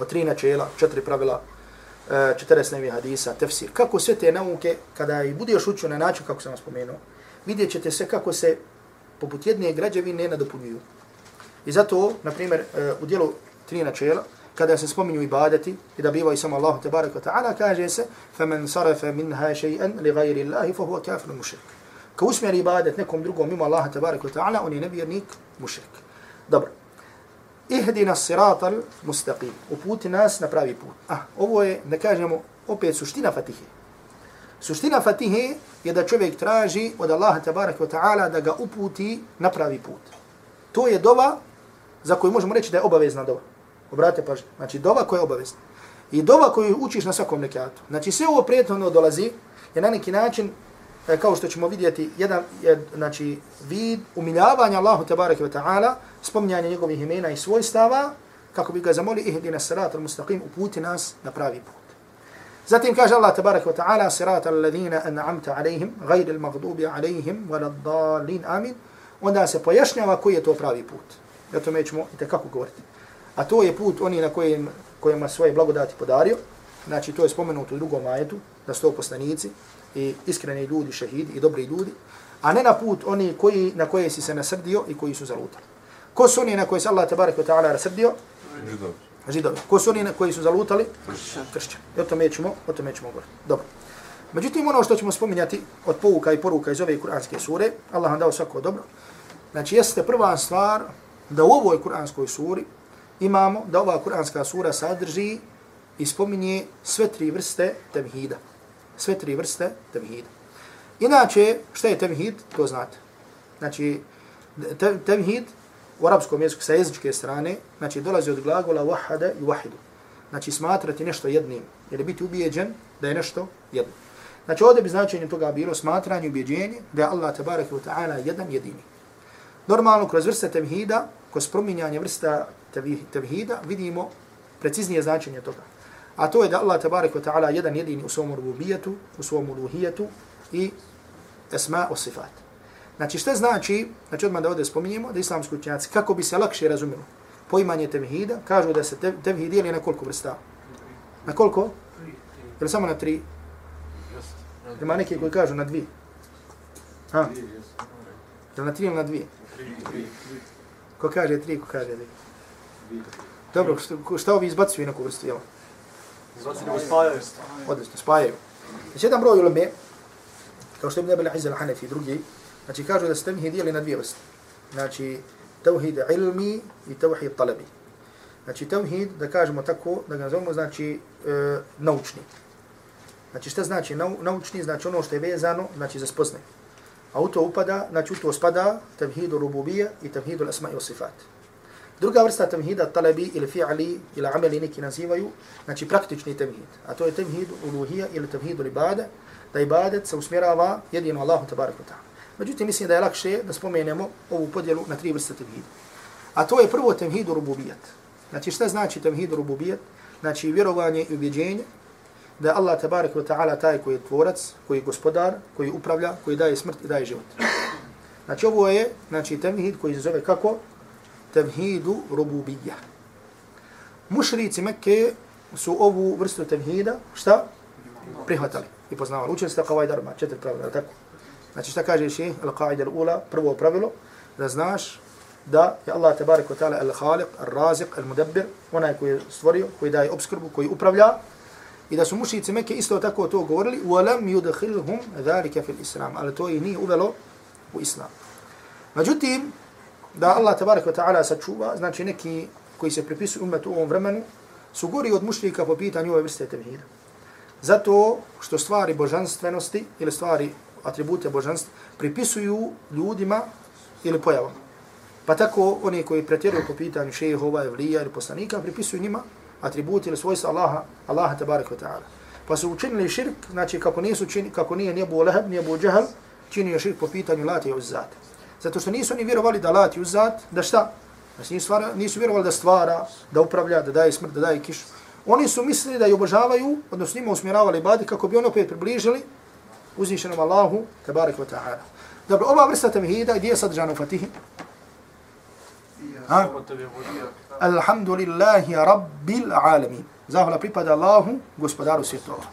o tri načela, četiri pravila, e, četiri snevi hadisa, tefsir, kako sve te nauke, kada i budeš učio na način kako sam vam spomenuo, vidjet ćete se kako se poput jedne građevine nadopunjuju. I zato, na primjer, e, u dijelu tri načela, kada se spominju ibadeti i da bivaju samo Allahu tebareka ta'ala, kaže se فَمَنْ صَرَفَ مِنْهَا شَيْئًا لِغَيْرِ اللَّهِ فَهُوَ كَافِرٌ مُشْرِكٌ Ko usmjeri ibadet nekom drugom mimo Allaha tebareka ta'ala, on je nevjernik mušrik. Dobro. Ihdina siratal mustaqim. Uputi nas na pravi put. Ah, ovo je, da kažemo, opet suština fatihe. Suština fatihe je da čovjek traži od Allaha tebareka ta'ala da ga uputi na pravi put. To je dova za koju možemo reći da je obavezna dova. Obratite pažnje. Znači, dova koja je obavezna. I dova koju učiš na svakom nekatu. Znači, sve ovo prijetno ono dolazi je na neki način, e, kao što ćemo vidjeti, jedan je, znači, vid umiljavanja Allahu tabaraka wa ta'ala, spominjanje njegovih imena i svojstava, kako bi ga zamoli ihdina sirat al-mustaqim, uputi nas na pravi put. Zatim kaže Allah tabaraka wa ta'ala, sirat al-ladhina an'amta alaihim, gajri al-maghdubi alaihim, waladdalin amin. Onda se pojašnjava koji je to pravi put. Ja to ćemo i tekako govoriti. A to je put oni na kojim, kojima svoje blagodati podario. Znači, to je spomenuto u drugom ajetu, da su to poslanici i iskreni ljudi, šehidi i dobri ljudi. A ne na put oni koji, na koje si se nasrdio i koji su zalutali. Ko su oni na koje se Allah tabarak wa ta'ala nasrdio? Židovi. Židovi. Ko su oni na koji su zalutali? Kršćani. I o tome ćemo, o tome ćemo govoriti. Dobro. Međutim, ono što ćemo spominjati od pouka i poruka iz ove kuranske sure, Allah vam dao svako dobro. Znači, jeste prva stvar da u ovoj kuranskoj suri imamo da ova kuranska sura sadrži i spominje sve tri vrste temhida. Sve tri vrste temhida. Inače, šta je tevhid, to znate. Znači, te, tevhid u arapskom jeziku sa jezičke strane, znači dolazi od glagola wahada i wahidu. Znači, smatrati nešto jednim, ili biti ubijeđen da je nešto jedno. Znači, ovdje bi značenje toga bilo smatranje, ubijeđenje, da je Allah tabarak wa ta'ala jedan jedini. Normalno, kroz vrste temhida, kroz prominjanje vrsta tevhida, vidimo preciznije značenje toga. A to je da Allah tabarik wa ta'ala jedan jedini u svom rububijetu, u svom uluhijetu i esma o sifat. Znači što znači, znači odmah da ovdje spominjemo, da islamski učenjaci, kako bi se lakše razumilo poimanje tevhida, kažu da se tevhid dijeli na koliko vrsta? Na koliko? Ili samo na tri? Ima neki koji kažu na dvije. Ha? Ili na tri ili na dvije? Ko kaže tri, ko kaže dvije? Dobro, šta, šta ovi izbacuju neku vrstu, jel? Izbacuju nego spajaju. Odlično, spajaju. Znači, jedan broj uleme, kao što je Ibn Abel Izal Hanefi i drugi, znači kažu da se temhi dijeli na dvije vrste. Znači, tevhid ilmi i tevhid talabi. Znači, tevhid, da kažemo tako, da ga nazovemo, znači, e, naučni. Znači, šta znači nau, naučni? Znači, ono što je vezano, znači, za spoznaj. A u to upada, znači, u to spada tevhidu rububija i tevhidu asma i sifat. Druga vrsta temhida, talabi ili fi'ali ili ameli neki nazivaju, znači, praktični temhid. A to je temhid uluhija ili temhid ibada, da ibadet se usmjerava jedino Allahu tabarak wa ta'ala. Međutim, mislim da je lakše da spomenemo ovu podjelu na tri vrste temhida. A to je prvo tevhidu rububijat. Znači šta znači tevhidu rububijat? Znači vjerovanje i ubjeđenje da je Allah tabarak wa ta'ala taj koji je tvorac, koji je gospodar, koji upravlja, koji daje smrt i daje život. Znači ovo je znači, temhid koji se zove kako? Tevhidu rububijat. Mušrici Mekke su ovu vrstu tevhida šta? Prihvatali i poznavali. Učili ste kao darma, četiri pravila, tako? Znači šta kaže ših, al-qaida al-ula, prvo pravilo, da znaš da je Allah tabarik wa ta'ala al-khaliq, al-raziq, al-mudabbir, onaj koji je stvorio, koji daje obskrbu, koji upravlja, i da su mušici Mekke isto tako to govorili, وَلَمْ يُدْخِلْهُمْ ذَلِكَ فِي الْإِسْلَامِ Ali to i nije uvelo u islam. Međutim, da Allah tabarik wa ta'ala sačuva, znači neki koji se pripisuju umetu u ovom vremenu, su gori od mušljika po pitanju ove vrste tevhida. Zato što stvari božanstvenosti ili stvari atribute božanstva pripisuju ljudima ili pojavama. Pa tako oni koji pretjeruju po pitanju šehova, evlija ili poslanika pripisuju njima atributi ili svojstva Allaha, Allaha tabaraka wa ta'ala. Pa su učinili širk, znači kako, nisu čini, kako nije nije Leheb, nije bu Džahal, činio širk po pitanju Lati i Uzzat. Zato što nisu oni vjerovali da Lati i da šta? Znači nisu, stvara, nisu vjerovali da stvara, da upravlja, da daje smrt, da daje kišu. Oni su mislili da je obožavaju, odnosno njima usmjeravali badi kako bi ono opet približili uzvišenom Allahu, tabarik wa ta'ala. Dobro, ova vrsta tevhida, gdje je sadržana u Fatihi? Ha? Alhamdulillahi rabbil alamin. Zahvala pripada Allahu, gospodaru svjetova.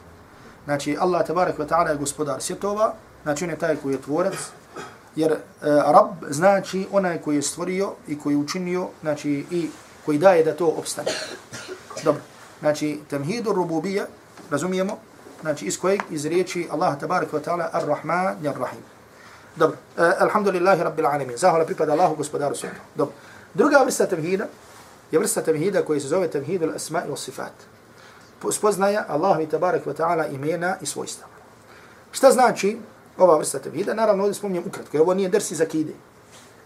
Znači, Allah tabarik wa ta'ala je gospodar svjetova, znači on je taj koji je tvorac, jer uh, Rab znači onaj koji je stvorio i koji je učinio, znači i koji daje da to obstane. Dobro, znači, temhidu rububija, razumijemo, znači iz kojeg iz riječi Allah tabaraka wa ta'ala ar-Rahman ar-Rahim. Dobro, uh, alhamdulillahi rabbil alamin. Zahvala pripada Allahu, gospodaru svjetova. Dobro. Druga vrsta temhida je vrsta temhida koji se zove temhidu al-asma i sifat. Spoznaja Allah i tabarak wa ta'ala imena i svojstva. Šta znači ova vrsta tevhida? Naravno, ovdje spominjem ukratko, ovo nije dersi za kide.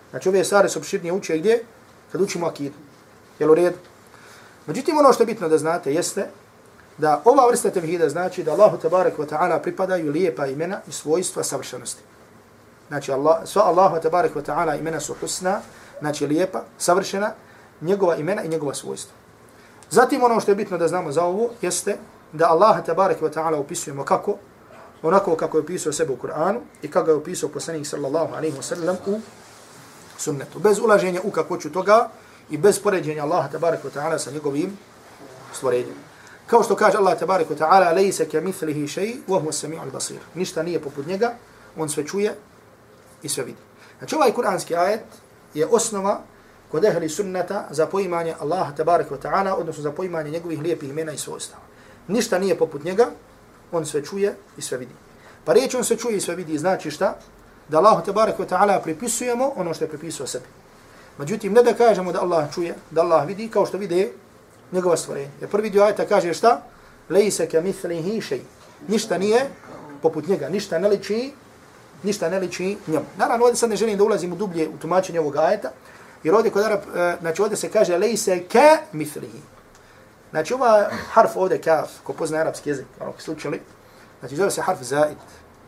Znači, ove stvari su opširnije uče gdje? Kad učimo akidu. Jel u redu? Međutim, ono što je bitno da znate jeste da ova vrsta tevhida znači da Allahu tabarak wa ta'ala pripadaju lijepa imena i svojstva savršenosti. Znači, Allah, sva Allahu tabarak wa ta'ala imena su husna, znači lijepa, savršena, njegova imena i njegova svojstva. Zatim ono što je bitno da znamo za ovo jeste da Allah tabarak wa ta'ala upisujemo kako, onako kako je opisao sebe u Kur'anu i kako je opisao poslanik sallallahu alaihi wa sallam u sunnetu. Bez ulaženja u kakvoću toga i bez poređenja Allaha tabaraka wa ta'ala sa njegovim stvorenjem. Kao što kaže Allah tabaraka wa ta'ala, lejse ke mithlihi šeji, vohu sami'u al-basir. Ništa nije poput njega, on sve čuje i sve vidi. Znači ovaj kuranski ajet je osnova kod ehli sunnata za poimanje Allaha tabaraka wa ta'ala, odnosno za poimanje njegovih lijepih imena i svojstava. Ništa nije poput njega, on sve čuje i sve vidi. Pa riječ on sve čuje i sve vidi znači šta? Da Allahu tabarak wa ta'ala pripisujemo ono što je pripisao sebi. Međutim, ne da kažemo da Allah čuje, da Allah vidi kao što vide njegova stvorenja. Jer prvi dio ajta kaže šta? Lejse ka mithlihi šej. Ništa nije poput njega, ništa ne liči ništa ne liči njemu. Naravno, ovdje sad ne želim da ulazim u dublje u tumačenje ovog ajeta, jer ovdje kod Arab, e, znači ovdje se kaže lejse ke mithlihi. Znači ova harf ovdje kaf, ko pozna arapski jezik, ono ko slučili, znači zove se harf zaid,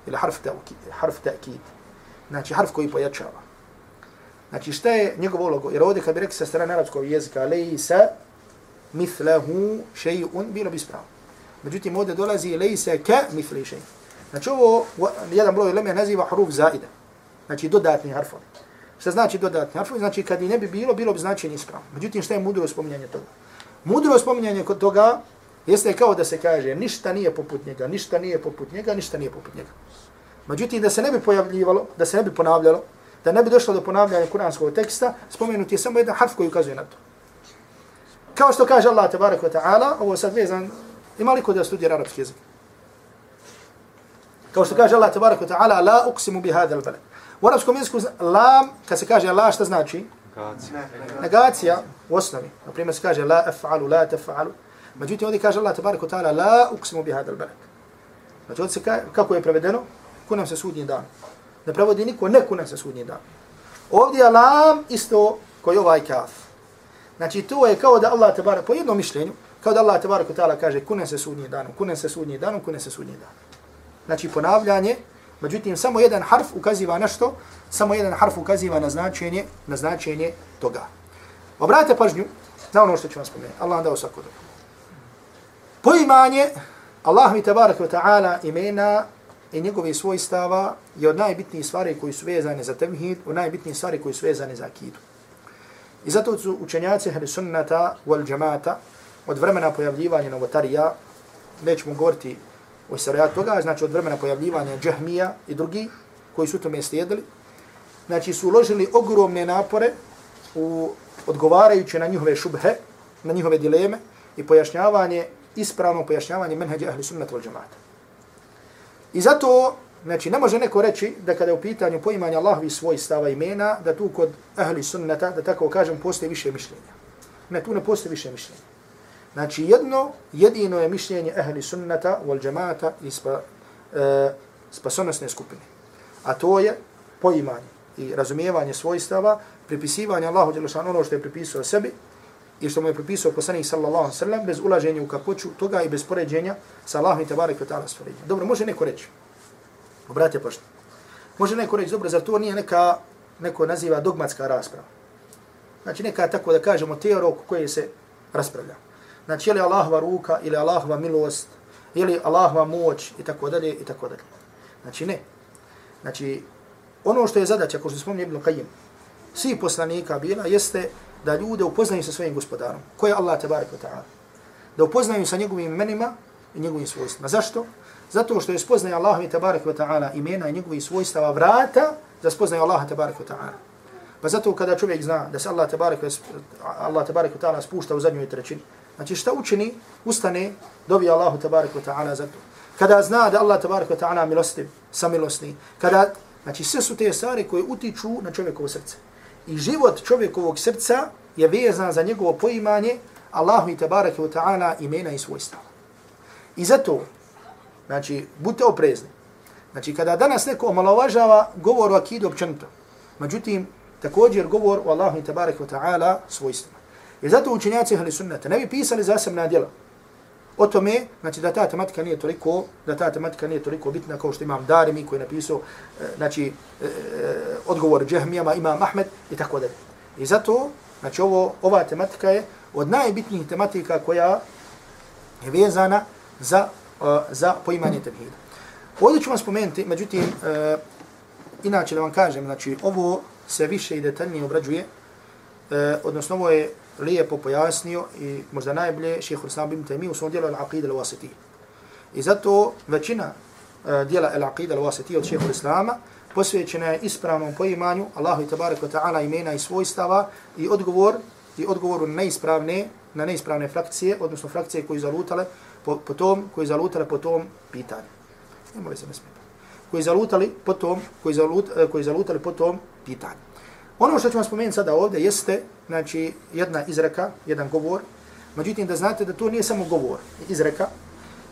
ili harf, ta'kid, harf ta'kid. Znači harf koji pojačava. Znači šta je njegov ulogo? Jer ovdje kad bi rekli sa strane arapskog jezika, lejsa mithlahu še'un, bilo bi spravo. Međutim, ovdje dolazi lejsa ka mithli še'un. Znači ovo jedan broj lemija naziva hruf zaida. Znači dodatni harfovi. Šta znači dodatni harfovi? Znači kad i ne bi bilo, bilo bi značenje ispravno. Međutim, šta je mudro spominjanje toga? Mudro spominjanje kod toga jeste kao da se kaže ništa nije poput njega, ništa nije poput njega, ništa nije poput njega. Međutim, da se ne bi pojavljivalo, da se ne bi ponavljalo, da ne bi došlo do ponavljanja kuranskog teksta, spomenuti je samo jedan harf koji ukazuje na to. Kao što kaže Allah tabarak wa ta'ala, ovo sad vezan, ima li ko da studira arapski jezik? Kao što kaže Allah tabarak wa ta'ala, la uksimu bi hadal balad. U arapskom jeziku, lam, kad se kaže la, šta znači? Negacija. Negacija u osnovi. Na primjer se kaže la af'alu, la taf'alu. Međutim, ovdje kaže Allah tabaraka ta'ala, la uksimu bi hadal barak. Znači, ovdje se kaže, kako je prevedeno? Kunam se sudnji dan. Ne prevodi niko, ne kunam se sudnji dan. Ovdje je lam isto koji ovaj kaf. Znači, to je kao da Allah tabaraka, po jednom mišljenju, kao da Allah tabaraka ta'ala kaže, kunem se sudnji danom, kunem se sudnji danom, kunem se sudnji dan. Znači, ponavljanje, Međutim, samo jedan harf ukaziva na što? Samo jedan harf ukaziva na značenje, na značenje toga. Obratite pažnju na ono što ću vam spomenuti. Allah vam dao svako dobro. Poimanje Allah mi tabarak wa ta'ala imena i njegove svojstava je od najbitnijih stvari koji su vezane za temhid, od najbitnijih stvari koji su vezane za akidu. I zato su učenjaci hali sunnata wal džamata od vremena pojavljivanja novotarija, nećemo govoriti u istorijat toga, znači od vremena pojavljivanja džahmija i drugi koji su tome slijedili, znači su uložili ogromne napore u odgovarajući na njihove šubhe, na njihove dileme i pojašnjavanje, ispravno pojašnjavanje menheđa ahli sunnata wal džemata. I zato, znači, ne može neko reći da kada je u pitanju poimanja Allahovi svoj stava imena, da tu kod ahli sunnata, da tako kažem, postoji više mišljenja. Ne, tu ne postoji više mišljenja. Znači jedno, jedino je mišljenje ehli sunnata wal džemata i spa, e, spasonosne skupine. A to je poimanje i razumijevanje svojstava, pripisivanje Allahu Đelešanu ono što je pripisao sebi i što mu je pripisao poslanik sallallahu alaihi sallam bez ulaženja u kapoću toga i bez poređenja sa Allahom i tabarik ta'ala stvorenja. Dobro, može neko reći, obratite pošto, može neko reći, dobro, zar to nije neka, neko naziva dogmatska rasprava? Znači neka tako da kažemo teorija koje se raspravlja. Znači, je li Allahova ruka ili Allahova milost, je li Allahova moć i tako dalje i tako dalje. Znači, ne. Znači, ono što je zadaća, ko što spomni Ibn Qayyim, svi poslanika bila, jeste da ljude upoznaju sa svojim gospodarom. Ko je Allah, tabarik wa ta'ala? Da upoznaju sa njegovim imenima i njegovim svojstvima. Zašto? Zato što je spoznaje Allah tabarik wa ta'ala imena i njegovih svojstava vrata da spoznaju Allah tabarik wa ta'ala. Pa zato kada čovjek zna da se Allah tabarik Allah tabarik wa ta'ala spušta u zadnjoj trećini, Znači šta učini? Ustane, dobi Allahu tabarik wa ta'ala za to. Kada zna da Allah tabarik wa ta'ala milostiv, samilosni, kada, znači sve su te stvari koje utiču na čovjekovo srce. I život čovjekovog srca je vezan za njegovo poimanje Allahu i tabarik wa ta'ala imena i svojstva. I zato, znači, budite oprezni. Znači, kada danas neko omalovažava govor o akidu općenito, međutim, također govor o Allahu i tabarik wa ta'ala svojstva. I zato učenjaci ahli sunnata ne bi pisali zasebna djela. O tome, znači da ta tematika nije toliko, da ta tematika nije toliko bitna kao što imam Darimi koji je napisao, e, znači, e, odgovor džehmijama, imam Ahmed i tako dalje. I zato, znači ovo, ova tematika je od najbitnijih tematika koja je vezana za, e, za poimanje tevhida. Ovdje ću vam spomenuti, međutim, inače da vam kažem, znači ovo se više i detaljnije obrađuje, odnosno ovo je lijepo pojasnio i možda najbolje šehr Islam ibn Taymi u svom dijelu Al-Aqid Al-Wasiti. I zato većina uh, dijela Al-Aqid Al-Wasiti od šehra Islama posvećena je ispravnom poimanju Allahu i tabaraka ta'ala imena i svojstava i odgovor i odgovoru na neispravne, na neispravne frakcije, odnosno frakcije koji zalutale po, po tom, koji zalutale po tom pitanju. Ne moli se ne smije. Koji zalutali po tom, koji, zalut, e, koji zalutali po tom pitanju. Ono što ću vam spomenuti sada ovdje jeste znači, jedna izreka, jedan govor. Međutim, da znate da to nije samo govor, izreka,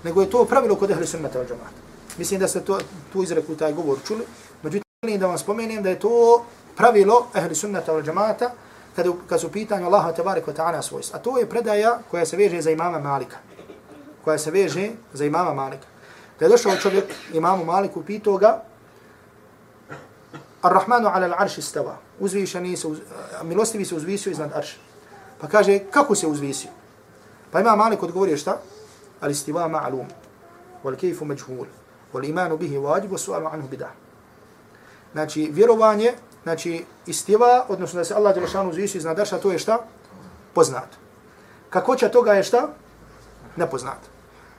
nego je to pravilo kod ehli sunnata al džamata. Mislim da ste to, tu izreku, taj govor čuli. Međutim, da vam spomenem da je to pravilo ehli sunnata al džamata kada, kada su pitanje Allaha tabarika ta'ala svojstva. A to je predaja koja se veže za imama Malika. Koja se veže za imama Malika. Da je došao čovjek imamu Maliku, pitao ga, Ar-Rahmanu ala al-arši stava. Uzvišeni se, uz, milostivi se uzvisio iznad arša. Pa kaže, kako se uzvisio? Pa ima Malik odgovorio šta? Al-istiva ma'lum, Wal-kejfu međhul. Wal-imanu bihi wajib. Wa-su'alu anhu bidah. Znači, vjerovanje, znači, istiva, odnosno da se Allah Đelešanu uzvisio iznad arša, to je šta? Poznato. Kako će toga je šta? Nepoznato.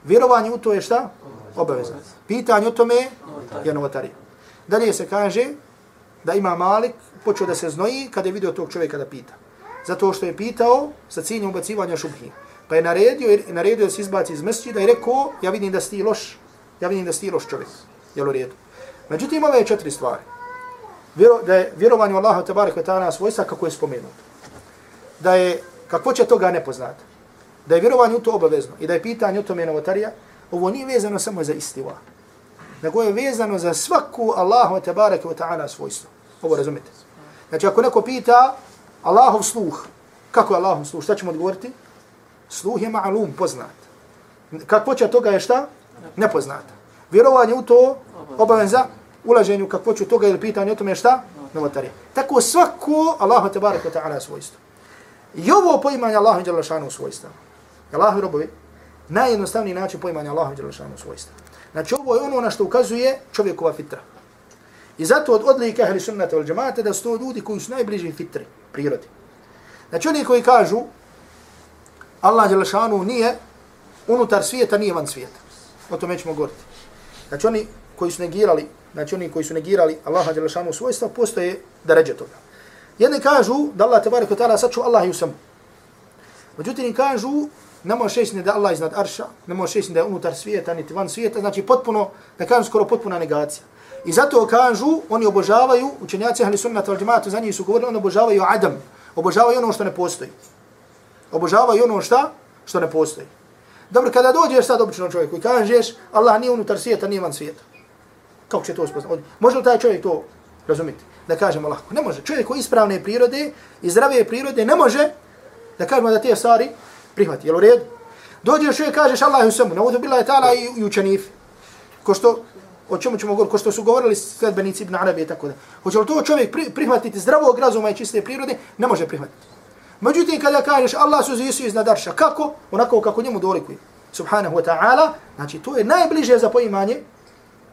Vjerovanje u to je šta? Obavezno. Pitanje o tome je novotarija. Dalje se kaže, da ima Malik počeo da se znoji kada je vidio tog čovjeka da pita. Zato što je pitao sa ciljem ubacivanja šubhi. Pa je naredio, naredio da se izbaci iz mesčida i rekao, ja vidim da si loš, ja vidim da si loš čovjek. Jel u redu? Međutim, ove je četiri stvari. Vjero, da je vjerovanje u Allaha tabarik wa ta'ala svojstva kako je spomenuto. Da je, kako će toga ne poznati. Da je vjerovanje u to obavezno i da je pitanje o tome novotarija, ovo nije vezano samo za istiva. Nego je vezano za svaku Allahu tabarik wa ta'ala svojstvo. Ovo razumite. Znači, ako neko pita Allahov sluh, kako je Allahov sluh, šta ćemo odgovoriti? Sluh je ma'lum, poznat. Kakvoća toga je šta? Nepoznata. Vjerovanje u to obaveza, ulaženju kakvoću toga ili pitanje o tome šta? Novotarija. Tako svako Allahu te barek ta'ala svojstvo. I ovo poimanje Allahu dželle šanu svojstva. Allahu robovi najjednostavniji način poimanja Allahu dželle šanu svojstva. Znači ovo je ono na što ukazuje čovjekova fitra. I zato od odlika ahli sunnata wal džemata da su ljudi koji su najbliži fitri, prirodi. Znači oni koji kažu Allah dželle šanu nije unutar svijeta, nije van svijeta. O tome ćemo govoriti. Znači oni koji su negirali znači oni koji su negirali Allaha dželešanu svojstva, postoje da ređe toga. Jedni kažu da Allah tebarek ta'ala saču Allah i usam. Međutim, kažu, ne može šestiti da Allah iznad arša, ne može šestiti da je unutar svijeta, niti van svijeta, znači potpuno, da kažem skoro potpuna negacija. I zato kažu, oni obožavaju, učenjaci ahli sunnata al džemata za njih su govorili, oni obožavaju Adam, obožavaju ono što ne postoji. Obožavaju ono šta? Što ne postoji. Dobro, kada dođeš sad običnom čovjeku i kažeš, Allah nije unutar svijeta, nije van svijeta. Kako će to spoznati? Može li taj čovjek to razumjeti? Da kažemo lako. Ne može. Čovjek koji ispravne prirode i zdrave prirode ne može da kažemo da te stvari prihvati. Jel u redu? Dođeš čovjek kažeš Allah je u svemu. Naudu bila je tala i, i učenif. Ko što, o čemu ćemo govoriti, ko što su govorili sledbenici Ibn Arabi i tako da. Hoće li to čovjek pri, prihvatiti zdravog razuma i čiste prirode? Ne može prihvatiti. Međutim, kada kažeš Allah su zisu iznad arša, kako? Onako kako njemu dolikuje. Subhanahu wa ta'ala. Znači, to je najbliže za poimanje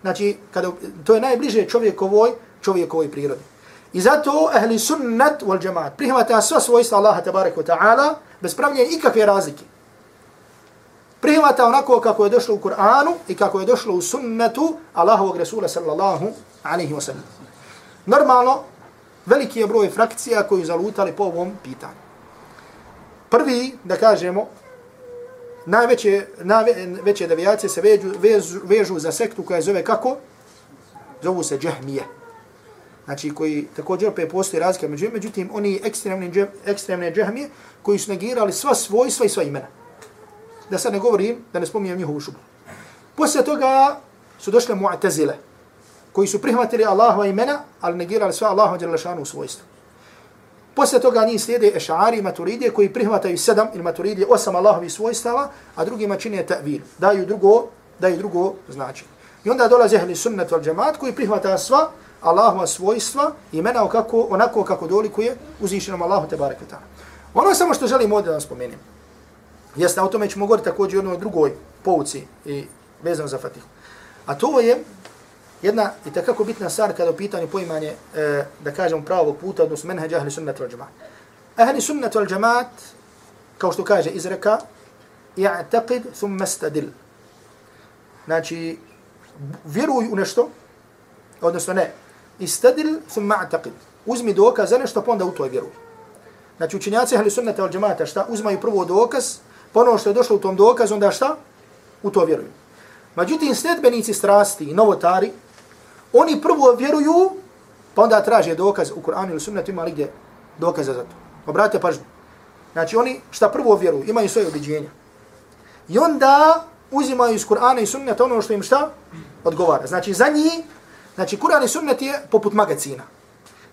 znači kada to je najbliže čovjekovoj čovjekovoj prirodi. I zato ahli sunnat wal jamaat prihvata sva svojstva Allaha tebarek wa taala bez pravljenja ikakve razlike. Prihvata onako kako je došlo u Kur'anu i kako je došlo u sunnetu Allahovog Resula sallallahu alaihi wa sallam. Normalno, veliki je broj frakcija koji zalutali po ovom pitanju. Prvi, da kažemo, najveće, najveće devijacije se vežu, vežu, vežu za sektu koja zove kako? Zovu se džahmije. Znači koji također opet postoji razlika među međutim oni ekstremni ekstremne džahmije koji su negirali sva svojstva i sva imena. Da sad ne govorim, da ne spominjem njihovu šubu. Poslije toga su došle mu'tazile koji su prihvatili Allahova imena, ali negirali sva Allahova djelašanu svojstva. Poslije toga njih slijede ešari i maturidije koji prihvataju sedam ili maturidije osam Allahovi svojstava, a drugima čine ta'vil. Daju drugo, daju drugo značenje. I onda dolaze ehli sunnet wal džemat koji prihvata sva Allahova svojstva i imena kako, onako kako dolikuje uzvišenom Allahu te barek Ono samo što želim ovdje da vam spomenem. Jeste, o tome ćemo govoriti također jednoj drugoj pouci i vezano za Fatihu. A to je jedna i takako bitna stvar kada u pitanju poimanje, e, da kažemo, pravog puta, odnosno menheđ ahli sunnat wal džamaat. Ahli sunnat wal džamaat, kao što kaže izreka, i'taqid thumma stadil. Znači, vjeruj u nešto, odnosno ne, istadil thumma i'taqid. Uzmi dokaz za nešto, pa onda u to vjeruj. Znači, učinjaci ahli sunnata wal džamaata šta? Uzmaju prvo dokaz, pa ono što je došlo u tom dokazu, onda šta? U to vjeruju. Međutim, sledbenici strasti i novotari, oni prvo vjeruju, pa onda traže dokaz u Kur'anu ili sunnetu, ima li gdje dokaza za to. Obratite pažnju. Znači oni šta prvo vjeruju, imaju svoje ubiđenja. I onda uzimaju iz Kur'ana i sunneta ono što im šta odgovara. Znači za njih, znači Kur'an i sunnet je poput magazina.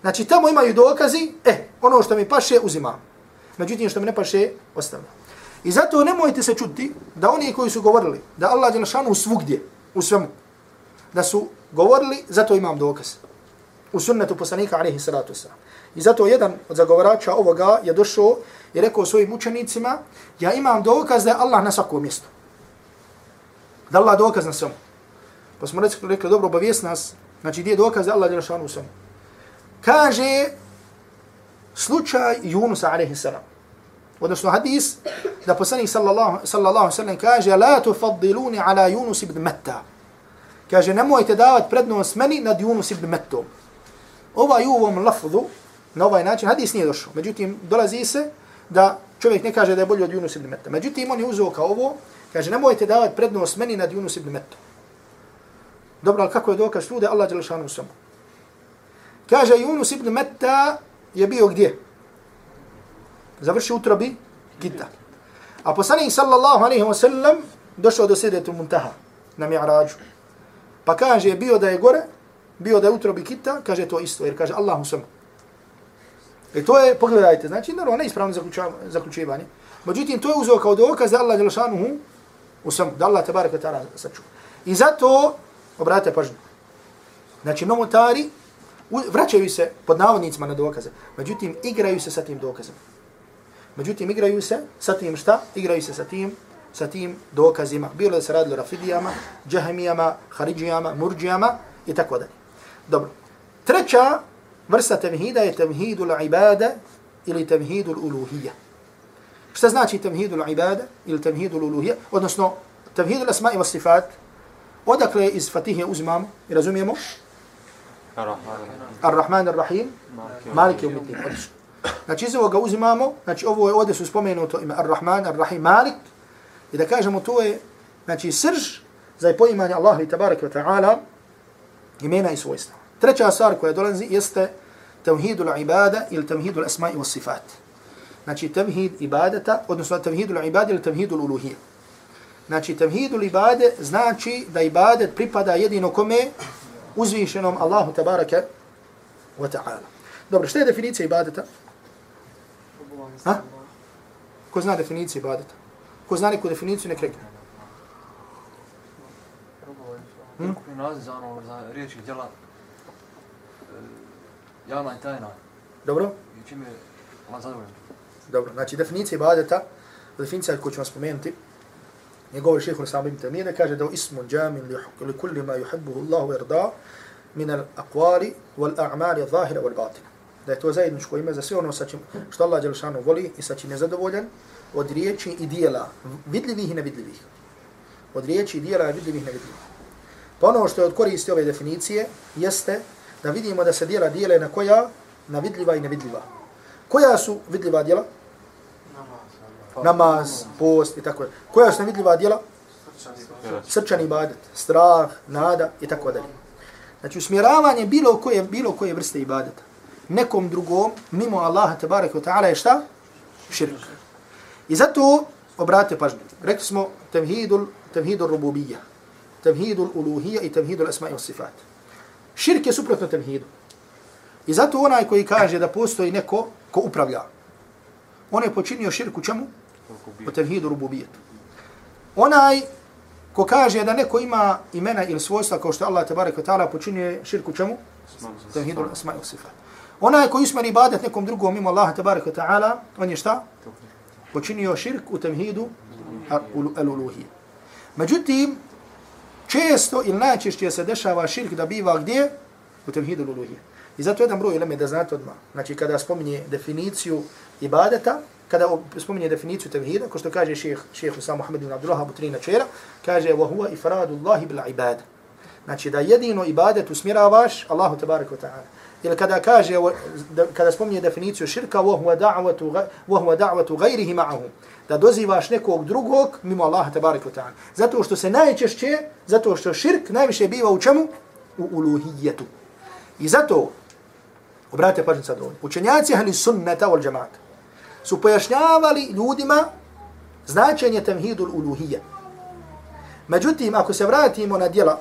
Znači tamo imaju dokazi, e, ono što mi paše uzimam. Međutim što mi ne paše, ostavljam. I zato nemojte se čuti da oni koji su govorili da Allah je šanu svugdje, u svemu, da su govorili, zato imam dokaz. U sunnetu poslanika, alaihi salatu wasalam. I zato jedan od zagovarača ovoga je došao i rekao svojim učenicima, ja imam dokaz da je Allah na svakom mjestu. Da Allah dokaz na svemu. Pa smo rekli, rekli dobro, obavijest nas, znači gdje je dokaz da Allah je u svemu. Kaže slučaj Junusa, alaihi salam. Odnosno hadis, da poslanik sallallahu, sallallahu sallam kaže, la tufaddiluni ala Yunus ibn Metta. Kaže, nemojte davati prednost meni nad Yunus ibn Mettom. Ovaj u ovom lafzu, na ovaj način, hadis nije došao. Međutim, dolazi se da čovjek ne kaže da je bolji od Yunus ibn Metta. Međutim, on je uzeo kao ovo, kaže, nemojte davati prednost meni nad Yunus ibn Metta. Dobro, ali kako je dokaz tu da Allah je lešanu samo? Kaže, Yunus ibn Metta je bio gdje? Završi utrobi Gita. A poslanik sallallahu alaihi wa sallam došao do sredetu muntaha na mi'rađu. Pa kaže, bio da je gore, bio da je utrobi kita, kaže to isto, jer kaže Allahu sam. I e to je, pogledajte, znači, naravno, neispravno zaključivanje. Međutim, to je uzeo kao dokaz da Allah je lašanuhu u sam, da Allah te barek ta'ala sačuva. I zato, obratite pažnju, znači, nomotari vraćaju se pod navodnicima na dokaze, međutim, igraju se sa tim dokazima. Međutim, igraju se sa tim šta? Igraju se sa tim sa tim dokazima. Bilo da se radilo rafidijama, džahemijama, haridžijama, murđijama i tako dalje. Dobro. Treća vrsta temhida je temhidul ibada ili temhidul uluhija. Šta znači temhidul ibada ili temhidul uluhija? Odnosno, temhidul asma i vasifat, odakle iz Fatihe uzimamo i razumijemo? Ar-Rahman ar-Rahim, Malik je umitin. Znači, iz ovoga uzimamo, znači ovo je ovdje su spomenuto ime Ar-Rahman, Ar-Rahim, Malik, i da kažemo to je, znači, srž za poimanje Allaha i tabaraka wa ta'ala imena i svojstva. Treća stvar koja dolazi jeste tevhidul ibada ili tevhidul asma i sifat. Znači tevhid ibadata, odnosno tevhidul ibada ili tevhidul uluhija. Znači tevhidul ibade znači da ibadet pripada jedino kome uzvišenom Allahu tabaraka wa ta'ala. Dobro, što je definicija ibadeta? Ha? Ko zna definiciju ibadeta? Ko zna neku definiciju, nek rekne. Hmm? Naziv za ono, za riječi djela javna i tajna. Dobro. I čim je Allah zadovoljen. Dobro, znači definicija ibadeta, definicija koju ćemo spomenuti, je govori šeho Sam ibn Tamije, da kaže da ismu džamin li kulli ma yuhibbuhu Allahu irda min al aqwali wal a'mali zahira wal batina. Da je to zajedničko ime za sve ono sa čim, što Allah Đelšanu voli i sa čim je zadovoljan od riječi i dijela, vidljivih i nevidljivih. Od riječi i dijela vidljivih i nevidljivih. Pa ono što je od koristi ove definicije jeste da vidimo da se dijela dijele na koja? Na vidljiva i nevidljiva. Koja su vidljiva dijela? Namaz, post i tako. Koja su nevidljiva dijela? Srčan ibadet, strah, nada i tako dalje. Znači usmjeravanje bilo koje, bilo koje vrste ibadeta. Nekom drugom, mimo Allaha tabaraka wa ta'ala je šta? Širk. I zato, obratite pažnju, rekli smo tevhidul, tevhidul rububija, tevhidul uluhija i tevhidul asma i sifat. Širk je suprotno tevhidu. I zato onaj koji kaže da postoji neko ko upravlja, on je počinio širk u čemu? U tevhidu rububijetu. Onaj ko kaže da neko ima imena ili svojstva kao što Allah tabarak wa ta'ala počinio širk u čemu? Tevhidu asma i sifat. Onaj koji usmeri ibadet nekom drugom mimo Allah tabarak wa ta'ala, on je šta? počinio širk u temhidu al-uluhije. Međutim, često ili najčešće se dešava širk da biva gdje? U temhidu al-uluhije. I zato jedan broj ileme da znate odmah. Znači, kada spominje definiciju ibadeta, kada spominje definiciju tevhida, ko što kaže šeheh šeh Usam Muhammed ibn Abdullah Abu Trina Čera, kaže, وَهُوَ إِفْرَادُ اللَّهِ بِالْعِبَادِ Znači, da jedino ibadet usmjeravaš Allahu tabaraka wa ta'ala. Ili kada kaže, kada spominje definiciju širka, وَهُوَ دَعْوَةُ, وَهُوَ دَعْوَةُ غَيْرِهِ مَعَهُ Da dozivaš nekog drugog mimo Allaha tabarika wa ta'ala. Zato što se najčešće, zato što širk najviše biva u čemu? U uluhijetu. I zato, obratite pažnje sad ovdje, učenjaci ahli sunnata wal džamata su pojašnjavali ljudima značenje temhidul uluhije. Međutim, ako se vratimo na dijela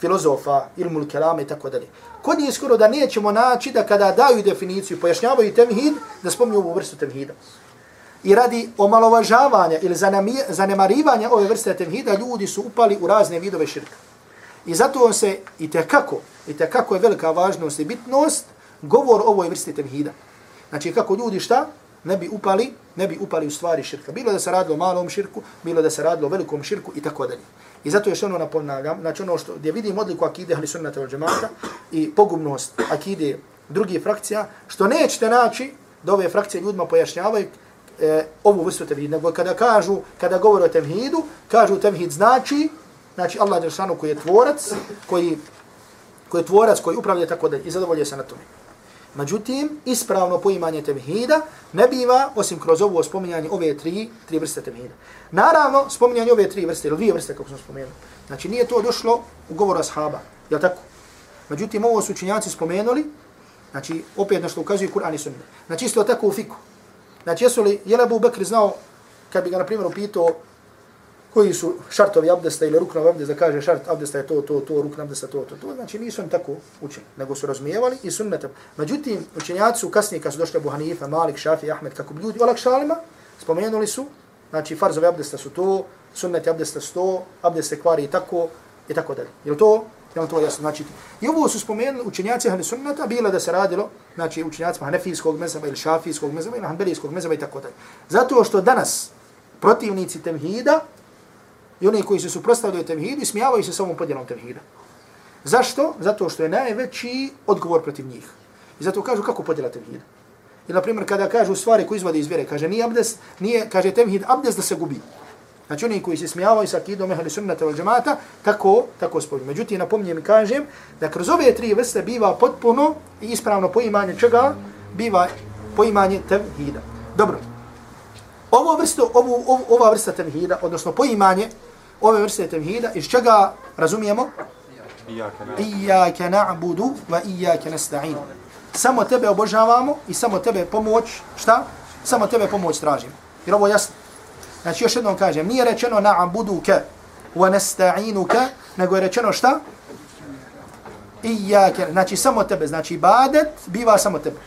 filozofa, ilmul kelama i tako dalje. Kod njih skoro da nećemo naći da kada daju definiciju, pojašnjavaju temhid, da spomnju ovu vrstu temhida. I radi omalovažavanja ili zanemarivanja ove vrste temhida, ljudi su upali u razne vidove širka. I zato on se i tekako, i tekako je velika važnost i bitnost, govor ovoj vrsti temhida. Znači kako ljudi šta? Ne bi upali, ne bi upali u stvari širka. Bilo da se radilo o malom širku, bilo da se radilo o velikom širku i tako dalje. I zato još ono naponavljam, znači ono što, gdje vidim odliku akide ahli sunnata al džemata i pogubnost akide drugih frakcija, što nećete naći da ove frakcije ljudima pojašnjavaju e, ovu vrstu tevhid, nego kada kažu, kada govore o tevhidu, kažu tevhid znači, znači Allah Đeršanu koji je tvorac, koji koji je tvorac, koji upravlja tako da i zadovolje se na tome. Međutim, ispravno poimanje temhida ne biva osim kroz ovo spominjanje ove tri, tri vrste temhida. Naravno, spominjanje ove tri vrste, ili dvije vrste, kako smo spomenuli. Znači, nije to došlo u govoru ashaba, je tako? Međutim, ovo su učinjaci spomenuli, znači, opet nešto ukazuje Kur'an i Sunne. Znači, isto tako u fiku. Znači, jesu li, je li Abu Bakr znao, kad bi ga, na primjer, upitao koji su šartovi abdesta ili ruknovi abdesta, da kaže šart abdesta je to, to, to, rukna abdesta to, to, to. Znači nisu oni tako učili, nego su razumijevali i sunnetom. Međutim, učenjaci su kasnije, kad su došli Abu Hanifa, Malik, Šafi, Ahmed, kako bi ljudi olakšalima, spomenuli su, znači farzovi abdesta su to, sunneti abdesta su to, abdeste kvari i tako, i tako dalje. Je to? Je to jasno? Znači, i ovo su spomenuli učenjaci ahli sunneta, bilo da se radilo, znači učenjacima hanefijskog mezaba ili šafijskog mezaba ili hanbelijskog mezaba i tako dalje. Zato što danas protivnici temhida, I oni koji se suprostavljaju tevhidu, smijavaju se samom podjelom tevhida. Zašto? Zato što je najveći odgovor protiv njih. I zato kažu kako podjela tevhida. I na primjer kada kažu stvari koje izvode iz vjere, kaže nije abdes, nije, kaže tevhid abdes da se gubi. Znači oni koji se smijavaju sa akidom ehli sunnata vel džemata, tako, tako spojim. Međutim, napomnijem i kažem da kroz ove tri vrste biva potpuno i ispravno poimanje čega? Biva poimanje tevhida. Dobro. Ovo vrsto, ovu, ov, ova vrsta tevhida, odnosno poimanje ove vrste tevhida, iz čega razumijemo? Iyaka na'budu wa iyaka nasta'in. Samo tebe obožavamo i samo tebe pomoć, šta? Samo tebe pomoć tražimo. Jer ovo jasno. Znači još jednom kažem, nije rečeno na'buduka wa nasta'inuka, nego je rečeno šta? Iyaka, znači samo tebe, znači ibadet biva samo tebe.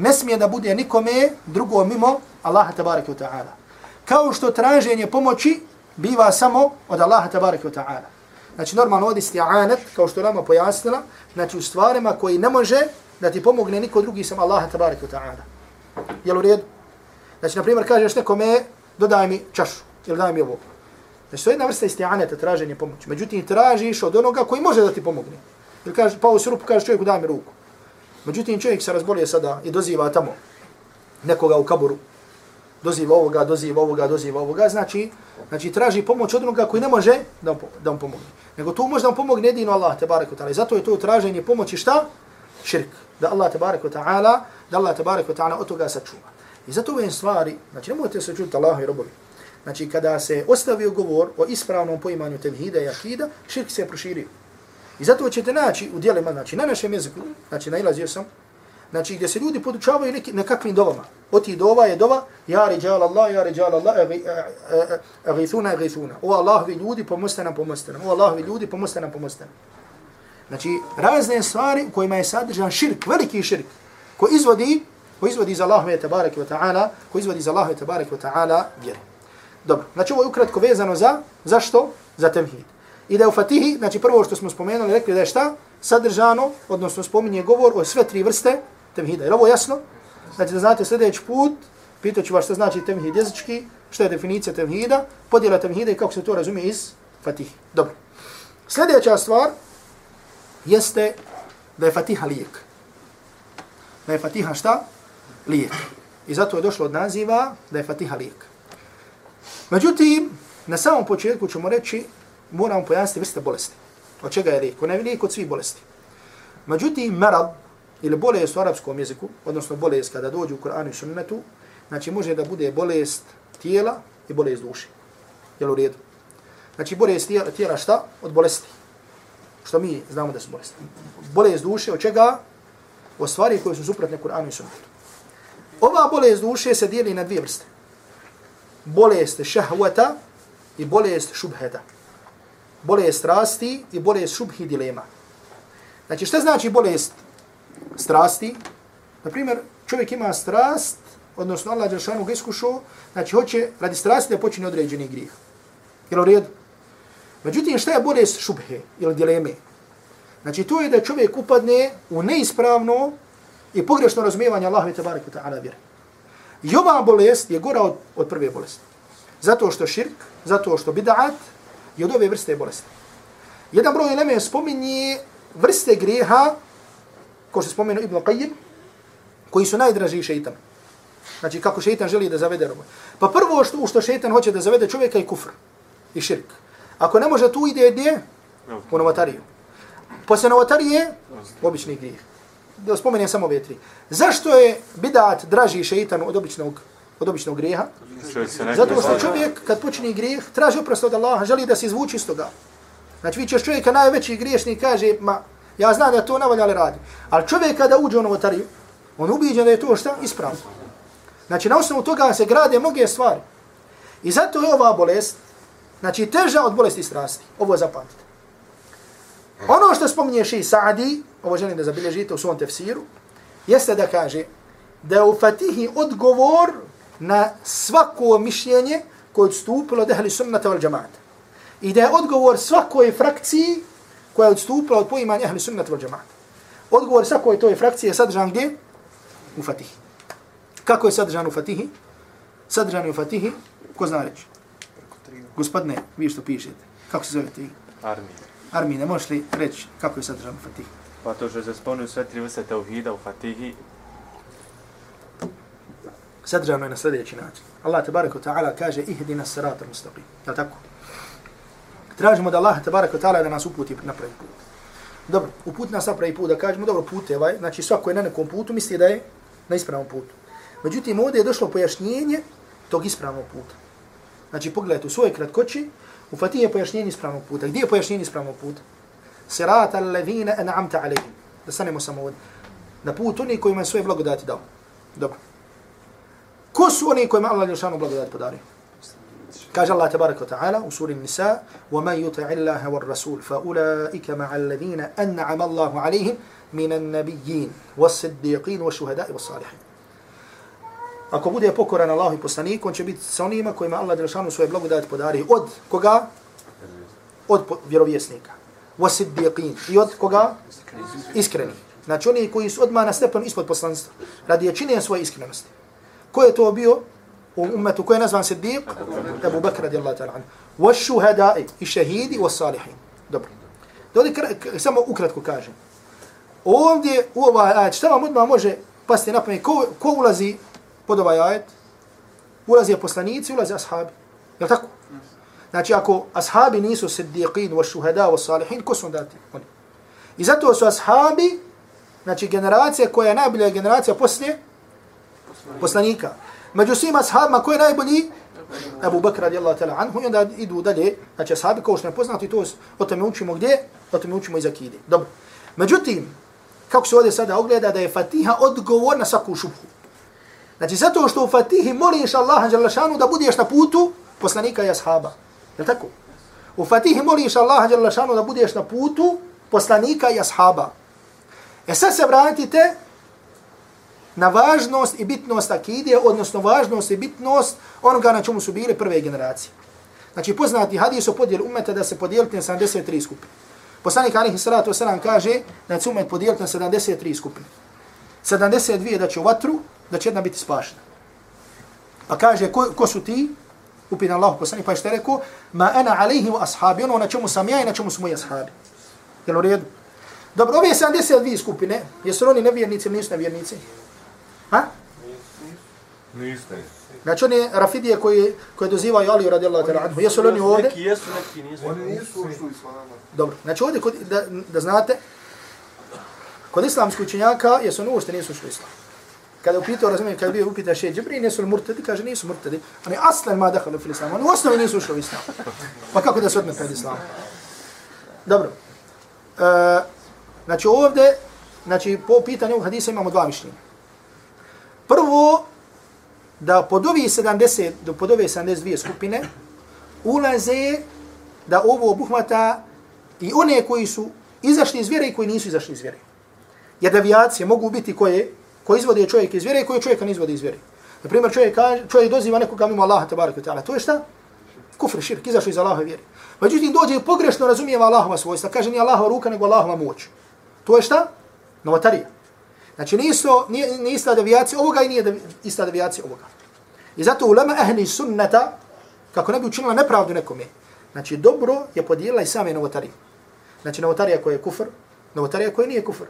Ne smije da bude nikome drugo mimo Allaha tabaraka wa ta'ala. Kao što traženje pomoći biva samo od Allaha tabaraka wa ta'ala. Znači normalno ovdje sti'anet, kao što nama pojasnila, znači u stvarima koji ne može da ti pomogne niko drugi sam Allaha tabaraka wa ta'ala. Jel u redu? Znači, na primjer, kažeš nekome, dodaj mi čašu, ili daj mi ovo. Znači, to je jedna vrsta isti'aneta, traženje pomoći. Međutim, tražiš od onoga koji može da ti pomogne. Ili kaže, pa u rupu, kaže čovjeku, daj mi ruku. Međutim, čovjek se razbolije sada i doziva tamo nekoga u kaburu, doziva ovoga, doziva ovoga, doziva ovoga, znači, znači traži pomoć od onoga koji ne može da, da mu pomogne. Nego tu može da mu pomogne jedino Allah, te barek ta'ala. Zato je to traženje pomoći šta? Širk. Da Allah, te barek ta'ala, da Allah, te barek ta'ala od toga sačuva. I zato ove stvari, znači nemojte se čuti Allah i robovi. Znači kada se ostavi govor o ispravnom poimanju tevhida i akida, širk se proširio. I zato ćete naći u dijelima, znači na našem jeziku, znači nailazio sam, znači gdje se ljudi podučavaju neki, nekakvim dovama. Oti dova je dova, ja ređala Allah, ja ređala Allah, e, e, e, agithuna, agithuna. O Allahovi ljudi, pomoste nam, pomoste nam. O Allahovi ljudi, pomoste nam, pomoste nam. Znači, razne stvari u kojima je sadržan širk, veliki širk, ko izvodi, ko izvodi iz Allahove tabareke wa ta'ala, ko izvodi iz Allahove tabareke wa ta'ala vjeru. Dobro, znači ovo je ukratko vezano za, zašto? Za temhid. I da je u Fatihi, znači prvo što smo spomenuli, rekli da je šta? Sadržano, odnosno spominje govor o sve tri vrste temhida. Je ovo jasno? Znači da znate sljedeći put, pitat ću vas šta znači temhid jezički, šta je definicija temhida, podjela temhida i kako se to razumije iz Fatihi. Dobro. Sljedeća stvar jeste da je Fatiha lijek. Da je Fatiha šta? Lijek. I zato je došlo od naziva da je Fatiha lijek. Međutim, na samom početku ćemo reći, moramo pojasniti vrste bolesti. Od čega je lijek? Ona je lijek od svih bolesti. Međutim, merad, ili bolest u arapskom jeziku, odnosno bolest kada dođe u Koranu i sunnetu, znači može da bude bolest tijela i bolest duše. Jel u redu? Znači bolest tijela, tijela šta? Od bolesti. Što mi znamo da su bolesti. Bolest duše od čega? O stvari koje su suprotne Koranu i sunnetu. Ova bolest duše se dijeli na dvije vrste. Bolest šahvata i bolest šubheta. Bolest strasti i bolest šubhi dilema. Znači šta znači bolest strasti. Na primjer, čovjek ima strast, odnosno Allah Đelšanu ga iskušao, znači hoće radi strasti da počine određeni grih. Jel u redu? Međutim, šta je bolest šubhe ili dileme? Znači, to je da čovjek upadne u neispravno i pogrešno razumijevanje Allahove tabarik wa ta'ala vjere. I ova bolest je gora od, od prve bolesti. Zato što širk, zato što bid'at i od ove vrste bolesti. Jedan broj eleme spominje vrste grijeha ko što spomenu Ibn Qayyim, koji su najdraži šeitan. Znači, kako šeitan želi da zavede robu. Pa prvo što, u što šeitan hoće da zavede čovjeka je kufr i širk. Ako ne može tu ide gdje? U novatariju. Poslije novotarije, obični grijeh. Da spomenem samo ove tri. Zašto je bidat draži šeitanu od običnog, od običnog grijeha? Zato što čovjek kad počini grijeh, traži oprost od Allaha, želi da se izvuči iz toga. Znači vi ćeš čovjeka najveći griješnik kaže, ma ja znam da to navalja, ali radi. Ali čovjek kada uđe u novotariju, on ubiđen da je to šta ispravno. Znači na osnovu toga se grade mnoge stvari. I zato je ova bolest, znači teža od bolesti strasti. Ovo zapamtite. Ono što spominje Ši Sa'di, ovo želim da zabilježite u svom tefsiru, jeste da kaže da je u Fatihi odgovor na svako mišljenje koje je odstupilo od ehli sunnata wal džamata. I da je odgovor svakoj frakciji koja je odstupila od poimanja ehli sunnata wal džamata. Odgovor svakoj toj frakciji je sadržan gdje? U Fatihi. Kako je sadržan u Fatihi? Sadržan u Fatihi, ko zna reći? Gospodine, vi što pišete. Kako se zovete vi? Armija. Armije, ne možeš li reći kako je sadržan u Fatihi? Pa to što se spomnio sve tri vrste tauhida u Fatihi, sadržano je na sljedeći način. Allah tabaraka ta'ala kaže ihdina sirata mustaqim. Je tako? Tražimo da Allah tabaraka ta'ala da nas uputi na pravi put. Dobro, uput nas na pravi put, da kažemo, dobro, put je ovaj, znači svako je na nekom putu, misli da je na ispravnom putu. Međutim, ovdje je došlo pojašnjenje tog ispravnog puta. Znači, pogledajte, u svojoj kratkoći, u Fatih je pojašnjenje ispravnog puta. Gdje je pojašnjenje ispravnog puta? Sirata alladhina an'amta alayhim. Da stanemo samo ovdje. Na put oni kojima je svoje blagodati dao. Dobro. Ko su oni kojima Allah Jelšanu blagodati podario? Kaže Allah tabaraka ta'ala u suri Nisa وَمَنْ يُطَعِ اللَّهَ وَالرَّسُولِ فَأُولَٰئِكَ مَعَ الَّذِينَ أَنْعَمَ اللَّهُ عَلَيْهِمْ مِنَ النَّبِيِّينَ وَالصِّدِّيقِينَ وَالشُّهَدَاءِ وَالصَّالِحِينَ Ako bude pokoran Allahu i poslaniku, on će biti sa onima kojima Allah Jelšanu svoje blagodati podari. Od koga? Od vjerovjesnika. وَالصِّدِّيقِينَ I od koga? Iskreni. Znači oni koji su odmah na stepen ispod poslanstva. Radi je činjen svoje iskrenosti. Ko je to bio u umetu? Ko je nazvan Siddiq? Abu Bakr radijallahu ta'ala anhu. Wa shuhada'i i šehidi wa salihin. Dobro. Da ovdje samo ukratko kažem. Ovdje u ovaj ajet, šta vam odmah može pasti na pamet? Ko, ko ulazi pod ovaj ajet? Ulazi poslanici, ulazi ashabi. Je tako? Znači ako ashabi nisu siddiqin wa shuhada wa salihin, ko su onda ti? Oni. I zato su ashabi, znači generacija koja je najbolja generacija poslije poslanika. Među svim ashabima ko je najbolji? Abu Bakr radijallahu ta'ala anhu i onda idu dalje, znači ashabi kao što ne poznati, to o tome učimo gdje? O tome učimo iz akide. Dobro. Međutim, kako se ovdje sada ogleda da je Fatiha odgovor na svaku šubhu. Znači zato što u Fatihi moliš Allaha Đalašanu da budeš na putu poslanika i ashaba. Je tako? U Fatihi moliš Allaha Đalašanu da budeš na putu poslanika i ashaba. E sad se vratite na važnost i bitnost akidije, odnosno važnost i bitnost onoga na čemu su bile prve generacije. Znači poznati hadis o podijelu umeta da se podijelite na 73 skupine. Poslanik Alihi Salatu Wasalam kaže da će umet podijeliti na 73 skupine. 72 da će u vatru, da će jedna biti spašena. Pa kaže, ko, ko su ti? Upina Allah poslanik, pa je što rekao, ma ana alaihi wa ashabi, ono na čemu sam ja i na čemu su moji ashabi. Jel u redu? Dobro, ove 72 skupine, jesu oni nevjernici ili nisu nevjernici? Ha? Niste. Znači oni rafidije koji, koji dozivaju Ali radijallahu ta'ala anhu, jesu li oni ovdje? Neki jesu, neki nisu. Oni nisu ušli u islama. Dobro, znači ovdje kod, da, da znate, kod islamskih učenjaka jesu oni uopšte nisu ušli u islam. Kada je upitao, razumijem, kada je bio upitao še Džibri, nisu li murtadi, kaže nisu murtadi. Oni aslan ma dahali u islam, oni u osnovi nisu ušli u islam. Pa kako da se odme pred islam? Dobro. E, znači ovdje, znači po pitanju hadisa imamo dva mišljenja. Prvo, da pod ovi 70, do pod ove 72 skupine ulaze da ovo obuhmata i one koji su izašli iz vjere i koji nisu izašli iz vjere. Jer devijacije mogu biti koje, koje izvode čovjek iz vjere i koji čovjeka ne izvode iz vjere. Na primjer, čovjek, kaže, čovjek doziva nekoga mimo Allaha, tabaraka ta'ala. To je šta? Kufr, širk, izašli iz Allaha vjere. Međutim, dođe i pogrešno razumijeva Allahova svojstva. Kaže, nije Allahova ruka, nego Allahova moć. To je šta? Novotarija. Znači, nisu, nije, nije ista devijacija ovoga i nije devi, ista devijacija ovoga. I zato ulema ehli sunnata, kako ne bi učinila nepravdu nekome, znači, dobro je podijelila i same novotarije. Znači, novotarija koja je kufr, novotarija koja nije kufr.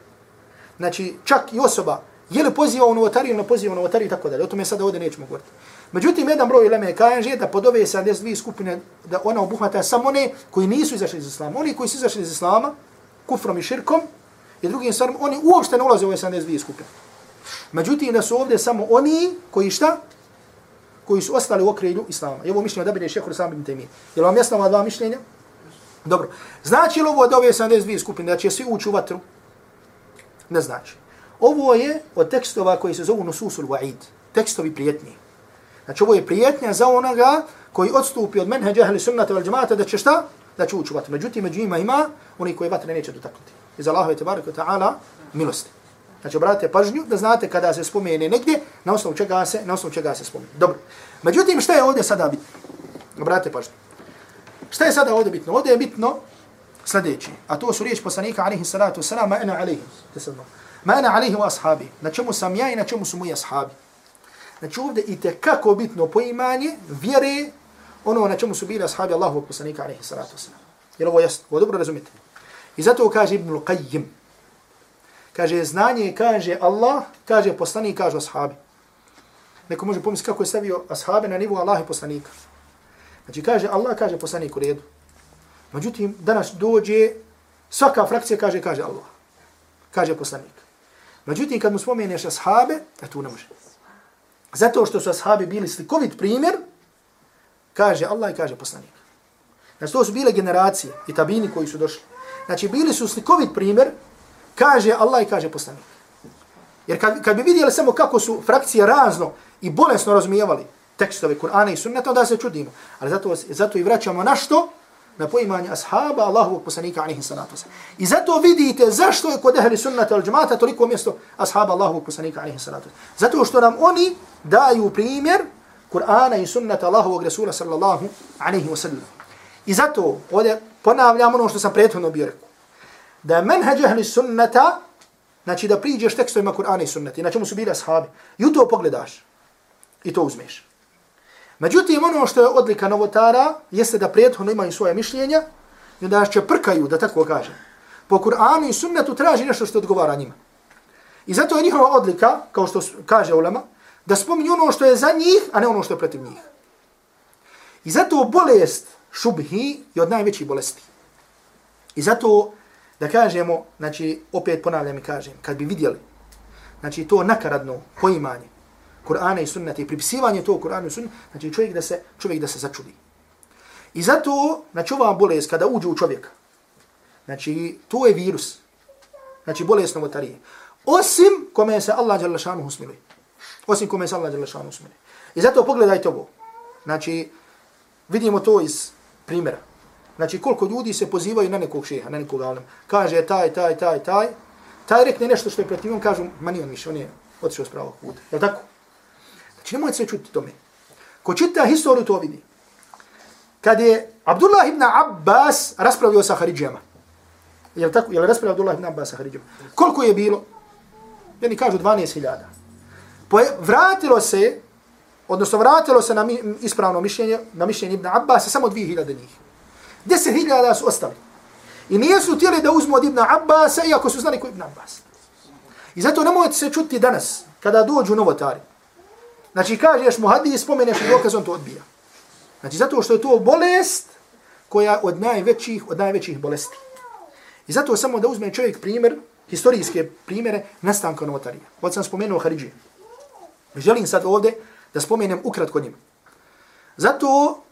Znači, čak i osoba, je li poziva u novotariju, ne poziva u novotariju i tako dalje. O tome sada ovdje nećemo govoriti. Međutim, jedan broj uleme kaže da pod ove 72 skupine, da ona obuhvata samo one koji nisu izašli iz islama. Oni koji su izašli iz islama, kufrom i širkom i drugim stvarima, oni uopšte ne ulaze u ove 72 skupine. Međutim, da su ovdje samo oni koji šta? Koji su ostali u okrilju Islama. I ovo mišljenje da bi šehhur sam ibn Taymi. Je li vam jasno ova dva mišljenja? Dobro. Znači li ovo od ove 72 skupine da će svi ući u vatru? Ne znači. Ovo je od tekstova koji se zovu Nususul Wa'id. Tekstovi prijetni. Znači ovo je prijetnja za onoga koji odstupi od menheđa ahli sunnata vel džemata da će šta? Da će ući u vatru. Međutim, među njima ima oni koji vatre neće dotaknuti. Iz Allahove tebareke ta'ala milosti. Znači, obratite pažnju da znate kada se spomene negdje, na osnovu čega se, na osnovu čega se spomene. Dobro. Međutim, šta je ovdje sada bitno? Obratite pažnju. Šta je sada ovdje bitno? Ovdje je bitno sljedeći. A to su riječi poslanika, alihi salatu wasalam, ma ena alihi. Ma ena alihi wa ashabi. Na čemu sam ja i na čemu su moji ashabi. Znači ovdje i kako bitno poimanje vjere ono na čemu su bili ashabi Allahu poslanika, alihi salatu wasalam. Jer ovo jasno, ovo dobro razumite. I zato kaže Ibn Qayyim, kaže znanje, kaže Allah, kaže poslanik, kaže ashabi. Neko može pomisliti kako je stavio ashabi na nivu Allah i poslanika. Znači kaže Allah, kaže poslanik u redu. Međutim, danas dođe, svaka frakcija kaže, kaže Allah. Kaže poslanik. Međutim, kad mu spomeneš ashabe, a tu ne može. Zato što su ashabi bili slikovit primjer, kaže Allah i kaže poslanik. Znači, to su bile generacije i tabini koji su došli. Znači, bili su slikovit primjer, kaže Allah i kaže poslanik. Jer kad, kad bi vidjeli samo kako su frakcije razno i bolesno razumijevali tekstove Kur'ana i sunneta, onda se čudimo. Ali zato, zato i vraćamo na što? Na poimanje ashaba Allahovog poslanika alihi salatu I zato vidite zašto je kod ehli sunnata al džemata toliko mjesto ashaba Allahovog poslanika alihi salatu Zato što nam oni daju primjer Kur'ana i sunnata Allahovog Rasula sallallahu alaihi wa sallam. I zato ovdje ponavljam ono što sam prethodno bio rekao da je menheđ ehli sunnata, znači da priđeš tekstovima Kur'ana i sunnati, na čemu su bili ashabi, i u to pogledaš i to uzmeš. Međutim, ono što je odlika novotara, jeste da prethodno imaju svoje mišljenja i onda će prkaju, da tako kažem. Po Kur'anu i sunnetu traži nešto što odgovara njima. I zato je njihova odlika, kao što kaže ulema, da spominju ono što je za njih, a ne ono što je protiv njih. I zato bolest šubhi je od najvećih bolesti. I zato da kažemo, znači, opet ponavljam i kažem, kad bi vidjeli, znači, to nakaradno poimanje Kur'ana i sunnata i pripisivanje to Kur'anu i sunnata, znači, čovjek da se, čovjek da se začudi. I zato, znači, ova bolest, kada uđe u čovjeka, znači, to je virus, znači, bolest novotarije. Osim kome se Allah Đalešanu usmili. Osim kome se Allah Đalešanu usmili. I zato pogledajte ovo. Znači, vidimo to iz primjera. Znači koliko ljudi se pozivaju na nekog šeha, na nekog alema. Kaže taj, taj, taj, taj. Taj rekne nešto što je protiv on, kažu, ma nije on više, on je otišao s pravog puta. Je li tako? Znači nemojte se čuti tome. Ko čita historiju to vidi. Kad je Abdullah ibn Abbas raspravio sa Haridžama. Je li tako? Je li raspravio Abdullah ibn Abbas sa Haridžama? Koliko je bilo? Jedni kažu 12.000. Vratilo se, odnosno vratilo se na ispravno mišljenje, na mišljenje ibn Abbas, samo 2.000 njih. Deset hiljada su ostali. I nisu htjeli da uzmu od Ibn Abbas, iako su znali ko Ibn Abbas. I zato nemojte se čuti danas, kada dođu novotari. Znači, kažeš mu hadis, spomeneš i dokaz, on to odbija. Znači, zato što je to bolest koja od najvećih, od najvećih bolesti. I zato samo da uzme čovjek primjer, historijske primjere nastanka novotarija. Ovo sam spomenuo Haridžije. Želim sad ovdje da spomenem ukratko njima. Zato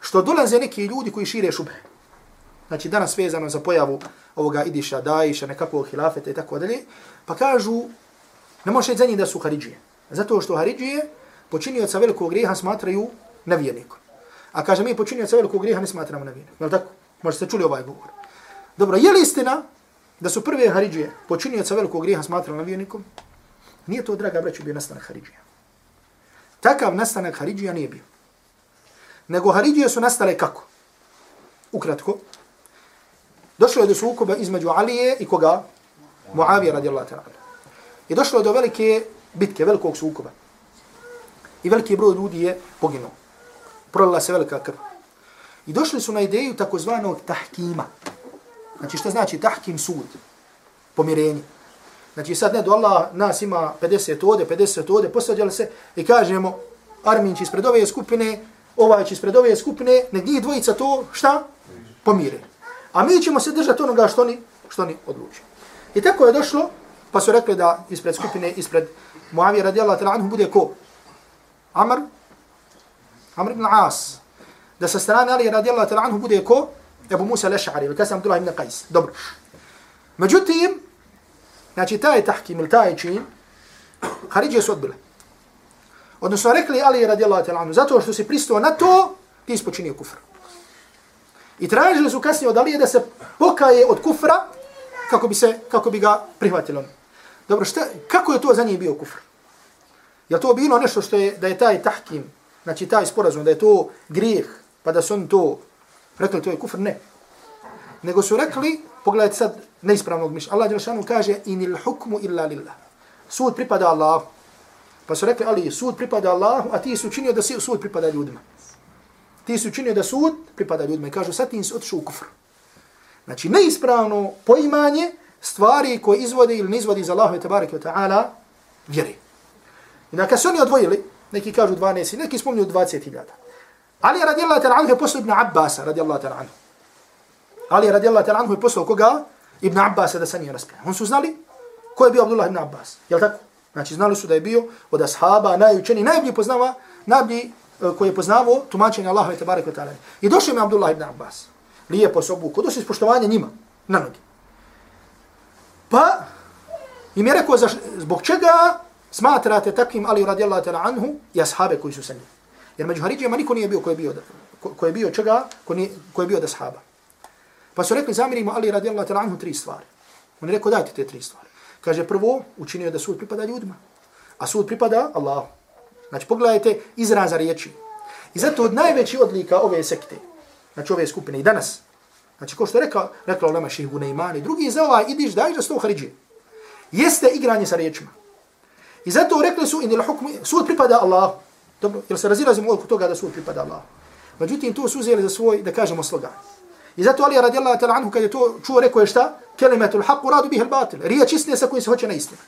što dolaze neki ljudi koji šire šube. Znači danas vezano za pojavu ovoga Idiša, Dajiša, nekakvog hilafeta i tako dalje, pa kažu, ne može za njih da su Haridžije. Zato što Haridžije počinioca velikog grijeha smatraju nevjernikom. A kaže mi počinioca velikog grijeha ne smatramo nevjernikom. Je li tako? Možete čuli ovaj govor. Dobro, je li istina da su prve Haridžije počinioca velikog grijeha smatrali nevjernikom? Nije to, draga braću, bio nastanak Haridžija. Takav nastanak Haridžija nije bio nego Haridžije su nastale kako? Ukratko. Došlo je do sukoba između Alije i koga? Muavije radijallahu ta'ala. I došlo je do velike bitke, velikog sukoba. I veliki broj ljudi je poginuo. Prolila se velika krv. I došli su na ideju takozvanog tahkima. Znači što znači tahkim sud? Pomirenje. Znači sad ne do Allah nas ima 50 ode, 50 ode, posađali se i kažemo Armin će ispred ove skupine ovaj će ispred ove skupine, nek njih dvojica to, šta? Pomire. A mi ćemo se držati onoga što oni, što oni odluče. I tako je došlo, pa su rekli da ispred skupine, ispred Muavije radijallahu ta'ala anhu bude ko? Amr? Amr ibn As. Da sa strane Ali radijallahu ta'ala anhu bude ko? Ebu Musa al-Ash'ari, ili kasam Abdullah ibn Qais. Dobro. Međutim, znači taj tahkim ili taj čin, Haridžije su odbile. Odnosno rekli Ali radijallahu ta'ala anhu, zato što si pristao na to, ti si počinio kufr. I tražili su kasnije od Alije da se pokaje od kufra kako bi se kako bi ga prihvatilo. Dobro, šta, kako je to za njih bio kufr? Je to bilo nešto što je da je taj tahkim, znači taj sporazum, da je to grijeh, pa da su oni to rekli to je kufr? Ne. Nego su rekli, pogledajte sad neispravnog mišljenja. Allah Đelšanu kaže inil hukmu illa lillah. Sud pripada Allahu. Pa su rekli, ali sud pripada Allahu, a ti su učinio da sud pripada ljudima. Ti su učinio da sud pripada ljudima. I kažu, sad ti si otišao u kufr. Znači, neispravno poimanje stvari koje izvode ili ne izvode iz Allahove tabareke ta'ala vjeri. I da kad su oni odvojili, neki kažu 12, neki spomnju 20.000. Ali radijallahu ta'ala anhu je poslu Ibn Abbas radijallahu ta'ala anhu. Ali radijallahu ta'ala anhu je poslao koga? Ibn Abbas da sa nije raspravljeno. On su znali ko je bio Abdullah ibn Abbas. Jel tako? Znači znali su da je bio od ashaba, najučeni, najbolji poznava, najbolji e, koji je poznavao tumačenje Allaha i tabaraka wa ta'ala. I došao mi Abdullah ibn Abbas. Lijepo se obuku. Došao iz poštovanja njima. Na nogi. Pa im je rekao zbog čega smatrate takvim Ali radijallahu ta'ala anhu i ashabe koji su sa njim. Jer među Haridžima niko nije bio koji je bio, ko, je bio čega, ko, nije, ko je bio od ashaba. Pa su rekli zamirimo Ali radijallahu ta'ala anhu tri stvari. On je rekao dajte te tri stvari. Kaže prvo, učinio da sud pripada ljudima. A sud pripada Allahu. Znači pogledajte izraza riječi. I zato od najveći odlika ove sekte, znači ove skupine i danas, znači ko što je rekao, rekao Lama Šihbu Neimani, drugi za ovaj idiš daj da sto hariđe. Jeste igranje sa riječima. I zato rekli su, inil hukmi, sud pripada Allahu. Dobro, jer se razilazimo oko toga da sud pripada Allahu. Međutim, to su uzeli za svoj, da kažemo, slogan. I zato Ali radijallahu ta'ala anhu kad je to čuo rekao je šta? Kelimatul haqq radu bihi al-batil. Riječ istine sa kojim se hoće na istinu.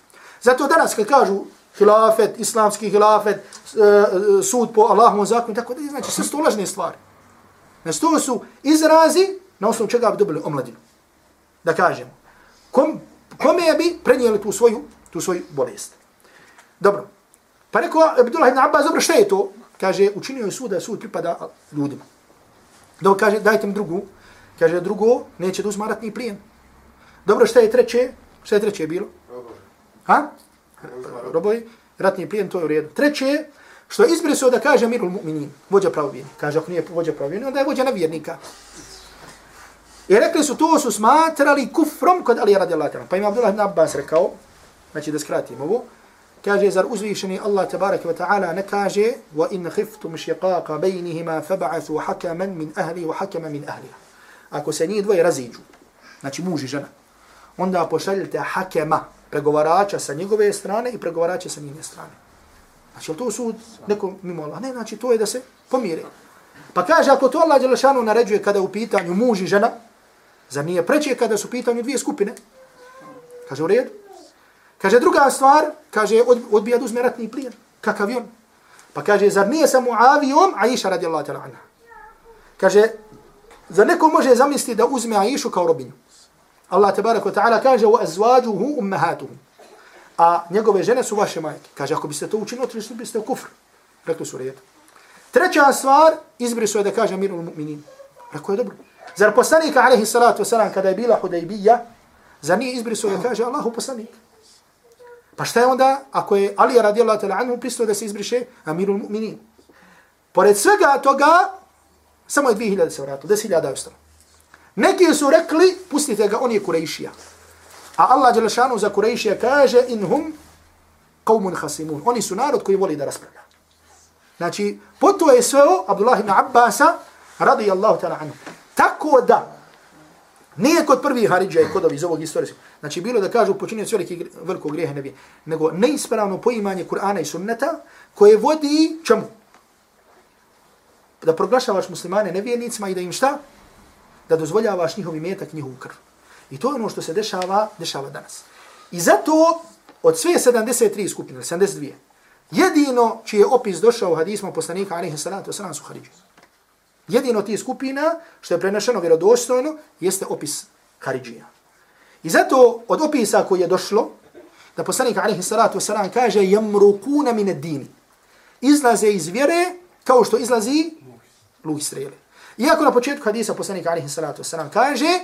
Zato danas kad kažu hilafet, islamski hilafet, e, e, sud po Allahovom zakonu, tako da znači sve su lažne stvari. Znači to su izrazi na osnovu čega bi dobili omladinu. Da kažemo. Kom, kome bi prenijeli tu svoju, tu svoju bolest. Dobro. Pa rekao Abdullah ibn Abbas, dobro, šta je to? Kaže, učinio je sud da sud pripada ljudima. Dobro, kaže, dajte mi drugu. Kaže drugo, neće da uzma ratni plijen. Dobro, šta je treće? Šta je treće bilo? Ha? Roboj. Ratni plijen, to je u redu. Treće, što je izbrisao da kaže mirul mu'minin, vođa pravovjerni. Kaže, ako nije vođa pravovjerni, onda je vođa navjernika. I rekli su, to su smatrali kufrom kod Ali radijallahu ta'ala. Pa ima Abdullah ibn Abbas rekao, znači da skratim ovo, kaže, zar uzvišeni Allah tabaraka wa ta'ala ne kaže, wa in khiftum šiqaqa bejnihima faba'athu hakaman min ahli wa hakaman min ahliha ako se njih dvoje raziđu, znači muž i žena, onda pošaljite hakema, pregovarača sa njegove strane i pregovarača sa njene strane. Znači, to sud neko mimo Allah? Ne, znači, to je da se pomire. Pa kaže, ako to Allah Đelešanu naređuje kada je u pitanju muž i žena, za nije preće kada su u pitanju dvije skupine? Kaže, u redu. Kaže, druga stvar, kaže, odbija da uzme ratni plijen. Kakav je on? Pa kaže, zar nije sa Muavijom, a iša radi Allah ta'ala Kaže, Za neko može zamisliti da uzme Aishu kao robinju. Allah tabaraka wa ta'ala kaže wa azwajuhu ummahatuhum. A njegove žene su vaše majke. Kaže ako biste to učinili, to biste u kufr. Rekli su red. Treća stvar, izbriso je da kaže mirul mu'minin. Rekao je dobro. Zar poslanika alaihi salatu wasalam kada je bila Hudajbija, zar nije je da kaže Allahu poslanik. Pa šta je onda ako je Ali radijallahu ta'ala anhu pristao da se izbriše amirul mu'minin? Pored svega toga, Samo je 2000 se vratilo, 10.000 je ostalo. Neki su rekli, pustite ga, on je Kurejšija. A Allah Đelešanu za Kurejšija kaže, in hum qawmun khasimun. Oni su narod koji voli da raspravlja. Znači, poto je sveo Abdullah ibn Abbasa, radijallahu ta'ala anhu. Tako da, nije kod prvih Haridža i kodovi iz ovog istorijskog. Znači, bilo da kažu počinio veliki, velikog grijeha nebije, nego neispravno poimanje Kur'ana i sunneta koje vodi čemu? Da proglašavaš muslimane nevjernicima i da im šta? Da dozvoljavaš njihovi metak, njihovu krv. I to je ono što se dešava, dešava danas. I zato od sve 73 skupine, 72, jedino čiji je opis došao u hadismu poslanika, alaihi salatu wasalam, su Haridži. Jedino ti skupina, što je prenešeno vjerodostojno, jeste opis Haridžija. I zato od opisa koji je došlo, da poslanik alaihi salatu wasalam kaže jamrukuna min dini. Izlaze iz vjere kao što izlazi luk strele. Iako na početku hadisa poslanik alihi salatu wasalam kaže,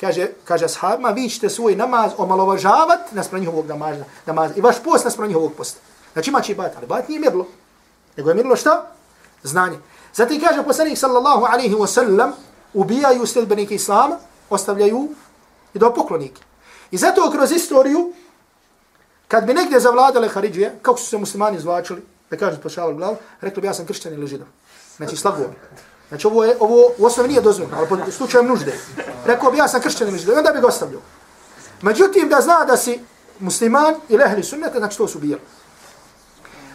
kaže, kaže ashabima, vi ćete svoj namaz omalovažavat naspram njihovog namaza, namaza i vaš post naspram njihovog posta. Znači ima će i bat, ali bat nije mirlo. Nego je mirlo šta? Znanje. Zatim kaže poslanik sallallahu alaihi wasallam, ubijaju sljedbenike islama, ostavljaju i do poklonike. I zato kroz istoriju, kad bi negdje zavladale Haridžije, kako su se muslimani izvlačili, da kažu spašavali glavu, rekli bi ja sam kršćan ili židom. Znači slago Znači ovo, je, ovo u osnovi nije dozvoljeno, ali po slučajem nužde. Rekao bi ja sam kršćan ili onda bi ga ostavljao. Međutim, da zna da si musliman ili ehli sunnata, znači to su bijeli.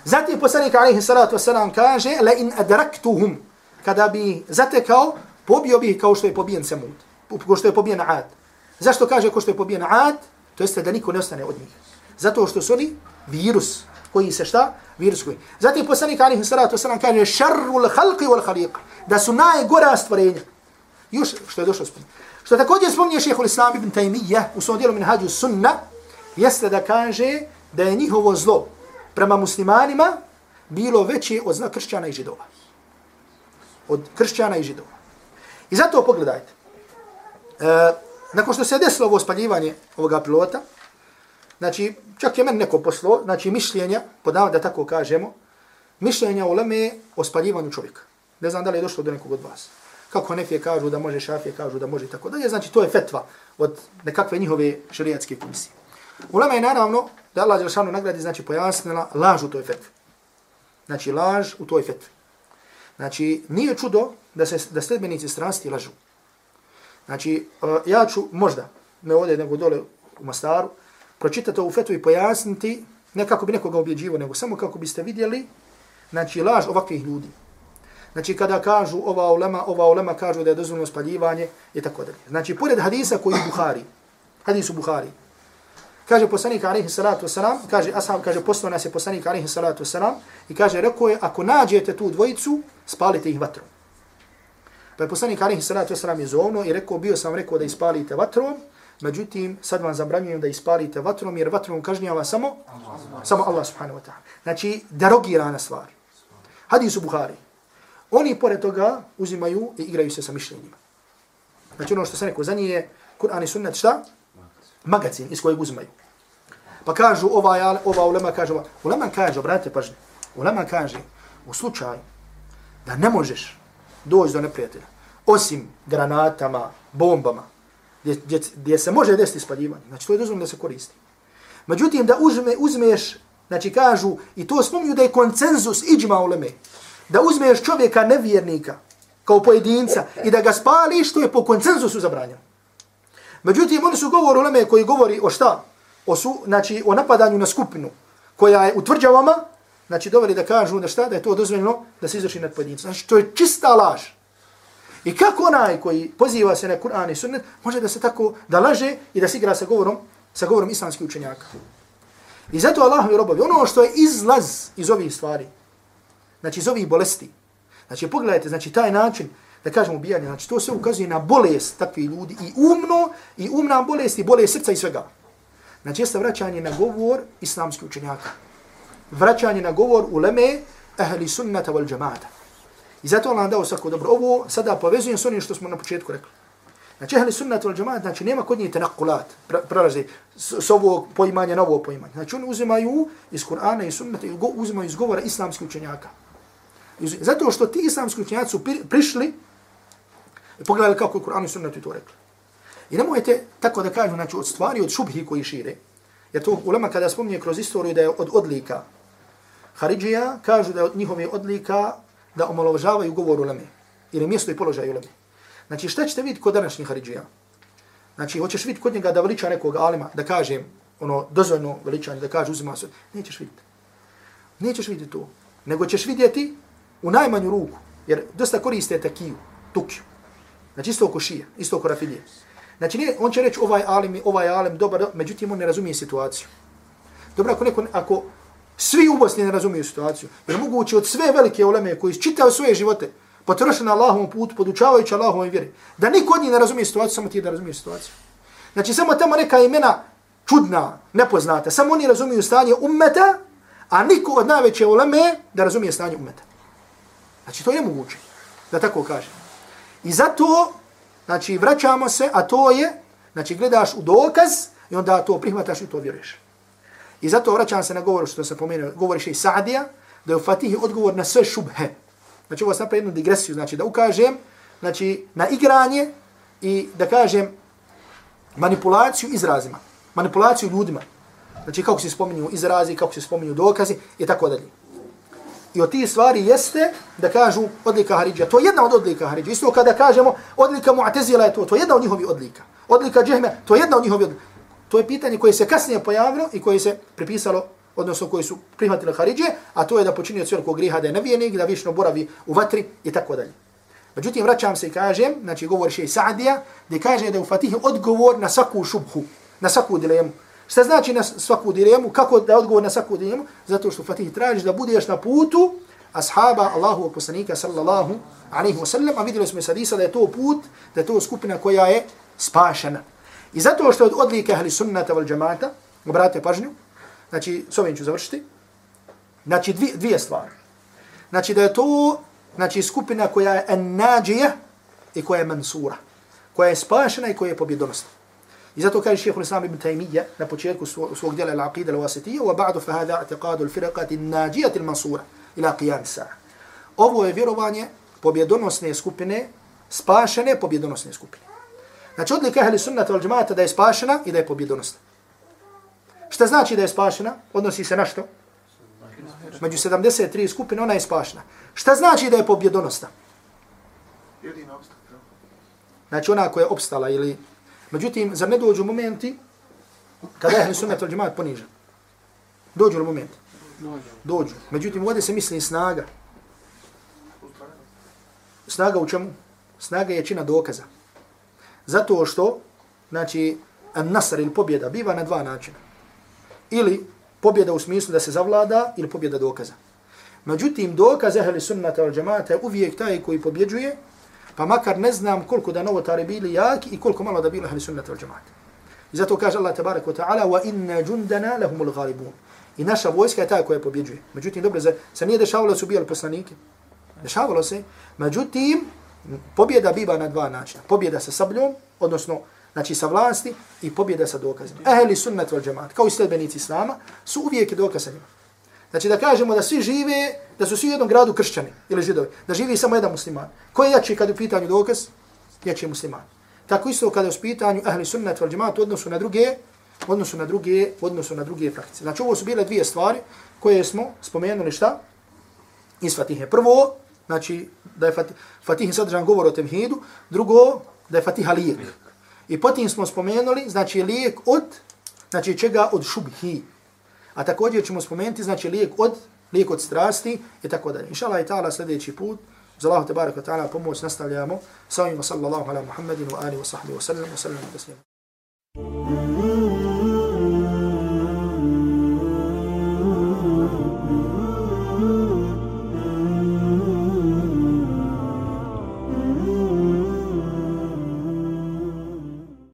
Zatim poslanik alaihi salatu wasalam kaže, la in adraktuhum, kada bi zatekao, pobio bi kao što je pobijen Samud, kao što je pobijen Ad. Zašto kaže kao što je pobijen Ad? To jeste da niko ne ostane od njih. Zato što su oni virus koji se šta? Virus koji. Zatim poslanik alihi salatu wasalam kaže, šarru l'halqi wal khaliq, da su najgora stvorenja. Još što je došlo spomenuti. Što također spominje šehol Islam ibn Taymiyyah u svom dijelu Minhađu Sunna, jeste da kaže da je njihovo zlo prema muslimanima bilo veće od zna kršćana i židova. Od kršćana i židova. I zato pogledajte. E, nakon što se desilo ovo spaljivanje ovoga pilota, znači, čak je men neko poslo, znači mišljenja, podavno da tako kažemo, mišljenja u leme o spaljivanju čovjeka. Ne znam da li je došlo do nekog od vas. Kako nefije kažu da može, šafije kažu da može i tako dalje, znači to je fetva od nekakve njihove šarijatske komisije. Ulema je naravno da Allah Đelšanu nagradi, znači pojasnila laž u toj fetvi. Znači laž u toj fetvi. Znači nije čudo da se da sledbenici strasti lažu. Znači e, ja ću možda, ne ovdje nego dole u Mastaru, pročitati ovu fetu i pojasniti, ne kako bi nekoga objeđivo, nego samo kako biste vidjeli, znači laž ovakvih ljudi. Znači kada kažu ova ulema, ova ulema kažu da je dozvoljeno spaljivanje i tako dalje. Znači pored hadisa koji je Buhari, hadisu Buhari, Kaže poslanik alaihi salatu wasalam, kaže ashab kaže poslao nas je poslanik alaihi salatu wasalam i kaže rekao je ako nađete tu dvojicu, spalite ih vatrom. Pa je poslanik alaihi salatu wasalam je zovno i rekao bio sam rekao da ispalite vatrom, međutim sad vam zabranjujem da ispalite vatrom jer vatrom kažnjava samo samo Allah subhanahu wa ta'ala. Znači derogirana stvar. Hadis u Buhari. Oni pored toga uzimaju i igraju se sa mišljenjima. Znači ono što se rekao za nije Kur'an i sunnet šta? magazin iz kojeg uzimaju. Pa kažu ova, ova ulema kaže, ova. ulema kaže, obratite pažnje, ulema kaže, u slučaju da ne možeš doći do neprijatelja, osim granatama, bombama, gdje, gdje, gdje se može desiti spaljivanje, znači to je dozvoljeno da se koristi. Međutim, da uzme, uzmeš, znači kažu, i to spominju da je koncenzus iđma uleme, da uzmeš čovjeka nevjernika, kao pojedinca, i da ga spališ, to je po koncenzusu zabranjeno. Međutim, oni su govor uleme koji govori o šta? O, su, znači, o napadanju na skupinu koja je u tvrđavama, znači doveli da kažu da šta, da je to dozvoljeno da se izvrši nad pojedincom. Znači, to je čista laž. I kako onaj koji poziva se na Kur'an i sunnet, može da se tako, da laže i da se igra sa govorom, sa govorom islamskih učenjaka. I zato Allah robovi, ono što je izlaz iz ovih stvari, znači iz ovih bolesti, znači pogledajte, znači taj način, da kažemo ubijanje, znači to se ukazuje na bolest takvih ljudi i umno, i umna bolest i bolest srca i svega. Znači jeste vraćanje na govor islamskih učenjaka. Vraćanje na govor uleme ahli sunnata wal džamata. I zato Allah dao svako dobro. Ovo sada povezujem s onim što smo na početku rekli. Znači ehli sunnata wal džamaat, znači nema kod njih tenakulat, prelaze s, s ovog poimanja na ovo poimanje. Znači oni uzimaju iz Kur'ana i sunnata i uzimaju iz govora islamskih učenjaka. Zato što ti islamski učenjaci su prišli I pogledali kako je Kur'an i sunnetu to rekli. I nemojte tako da kažu, znači, od stvari, od šubhi koji šire. Jer to ulema kada spominje kroz istoriju da je od odlika Haridžija, kažu da je od njihove odlika da omalovažavaju govor uleme. Ili mjesto i položaj uleme. Znači, šta ćete vidjeti kod današnjih Haridžija? Znači, hoćeš vidjeti kod njega da veliča nekog alima, da kaže ono dozvoljno veličanje, da kaže uzima se. Nećeš vidjeti. Nećeš vidjeti to. Nego ćeš vidjeti u najmanju ruku. Jer dosta koriste takiju, tukiju. Znači isto oko šije, isto oko rafilije. Znači nije, on će reći ovaj alim, ovaj alim, dobar, međutim on ne razumije situaciju. Dobro, ako, neko, ako svi u Bosni ne razumiju situaciju, jer moguće od sve velike uleme koji čitaju svoje živote, potrošen na Allahovom putu, podučavajući Allahovom vjeri. Da niko od njih ne razumije situaciju, samo ti da razumiješ situaciju. Znači, samo tamo neka imena čudna, nepoznata, samo oni razumiju stanje ummeta, a niko od najveće uleme da razumije stanje ummeta. Znači, to je moguće, da tako kažem. I zato, znači, vraćamo se, a to je, znači, gledaš u dokaz i onda to prihvataš i to vjeruješ. I zato vraćam se na govor što se pomenuo, govoriš i Sa'dija, da je u Fatihi odgovor na sve šubhe. Znači, ovo sam napravio jednu digresiju, znači, da ukažem, znači, na igranje i da kažem manipulaciju izrazima, manipulaciju ljudima. Znači, kako se spominju izrazi, kako se spominju dokazi i tako dalje. I od tih stvari jeste da kažu odlika Haridža. To je jedna od odlika Haridža. Isto kada kažemo odlika Mu'tezila je to, to je jedna od njihovih odlika. Odlika Džehme, to je jedna od njihovih odlika. To je pitanje koje se kasnije pojavilo i koje se pripisalo, odnosno koje su prihvatili Haridje, a to je da počinio cijelog griha da je nevijenik, da vično boravi u vatri i tako dalje. Međutim, vraćam se i kažem, znači govori še i Sa'dija, gdje kaže da je u Fatihi odgovor na svaku šubhu, na svaku dilemu. Šta znači na svaku dilemu? Kako da je odgovor na svaku dilemu? Zato što u Fatihi tražiš da budeš na putu ashaba Allahu poslanika sallallahu alaihi wa sallam, a vidjeli smo i sadisa da je to put, da je to skupina koja je spašena. I zato što od odlike ahli sunnata val džamata, obratite pažnju, znači, s ovim ću završiti, znači dvije, dvije stvari. Znači da je to znači, skupina koja je nađija i koja je mansura, koja je spašena i koja je pobjedonosna. I zato kaže šehr Islam ibn Taymiyyah na početku svog djela al-aqida al-wasitiyya wa ba'du fa hada i'tiqadu al-firqati an-najiyati al-mansura ila qiyam as-sa'a. Ovo je vjerovanje pobjedonosne skupine, spašene pobjedonosne skupine. Znači odlika ahli sunnata wal džemata da je spašena i da je pobjedonosna. Šta znači da je spašena? Odnosi se na što? Među 73 skupine ona je spašena. Šta znači da je pobjedonosna? Jedina opstaka. Znači ona koja je opstala ili... Međutim, zar ne dođu momenti kada je ahli sunnata wal džemata poniža? Dođu li momenti? Dođu. Međutim, ovdje se misli snaga. Snaga u čemu? Snaga je čina dokaza. Zato što, znači, nasar ili pobjeda biva na dva načina. Ili pobjeda u smislu da se zavlada ili pobjeda dokaza. Međutim, dokaz ehli sunnata al džemata je uvijek taj koji pobjeđuje, pa makar ne znam koliko da novotari bili jaki i koliko malo da bili ehli sunnata al džemata. I zato kaže Allah tabarak wa ta'ala wa inna jundana lahumul ghalibun. I naša vojska je ta koja pobjeđuje. Međutim, dobro, se nije dešavalo da su bijali poslanike. Dešavalo se. Međutim, pobjeda biva na dva načina. Pobjeda sa sabljom, odnosno znači sa vlasti i pobjeda sa dokazima. Ehli sunnet wal džemaat, kao i sledbenici islama, su uvijek dokazanima. Znači da kažemo da svi žive, da su svi u jednom gradu kršćani ili židovi, da živi samo jedan musliman. Ko je jači kada je u pitanju dokaz? Jači je musliman. Tako isto kada je u pitanju ehli sunnet wal džemaat u odnosu na druge, u odnosu na druge, u odnosu na druge frakcije. Znači ovo su bile dvije stvari koje smo spomenuli šta? Iz Fatihe. Prvo, znači da je Fatih, Fatih sadržan govor o temhidu, drugo, da je Fatiha lijek. I potim smo spomenuli, znači lijek od, znači čega od šubhi. A također ćemo spomenuti, znači lijek od, lijek od strasti i tako dalje. Inša Allah i ta'ala sljedeći put, za Allah te ta'ala pomoć nastavljamo. Sa ovim sallallahu ala Muhammedin wa alihi wa sahbihi wa sallam wa sallam wa sallam.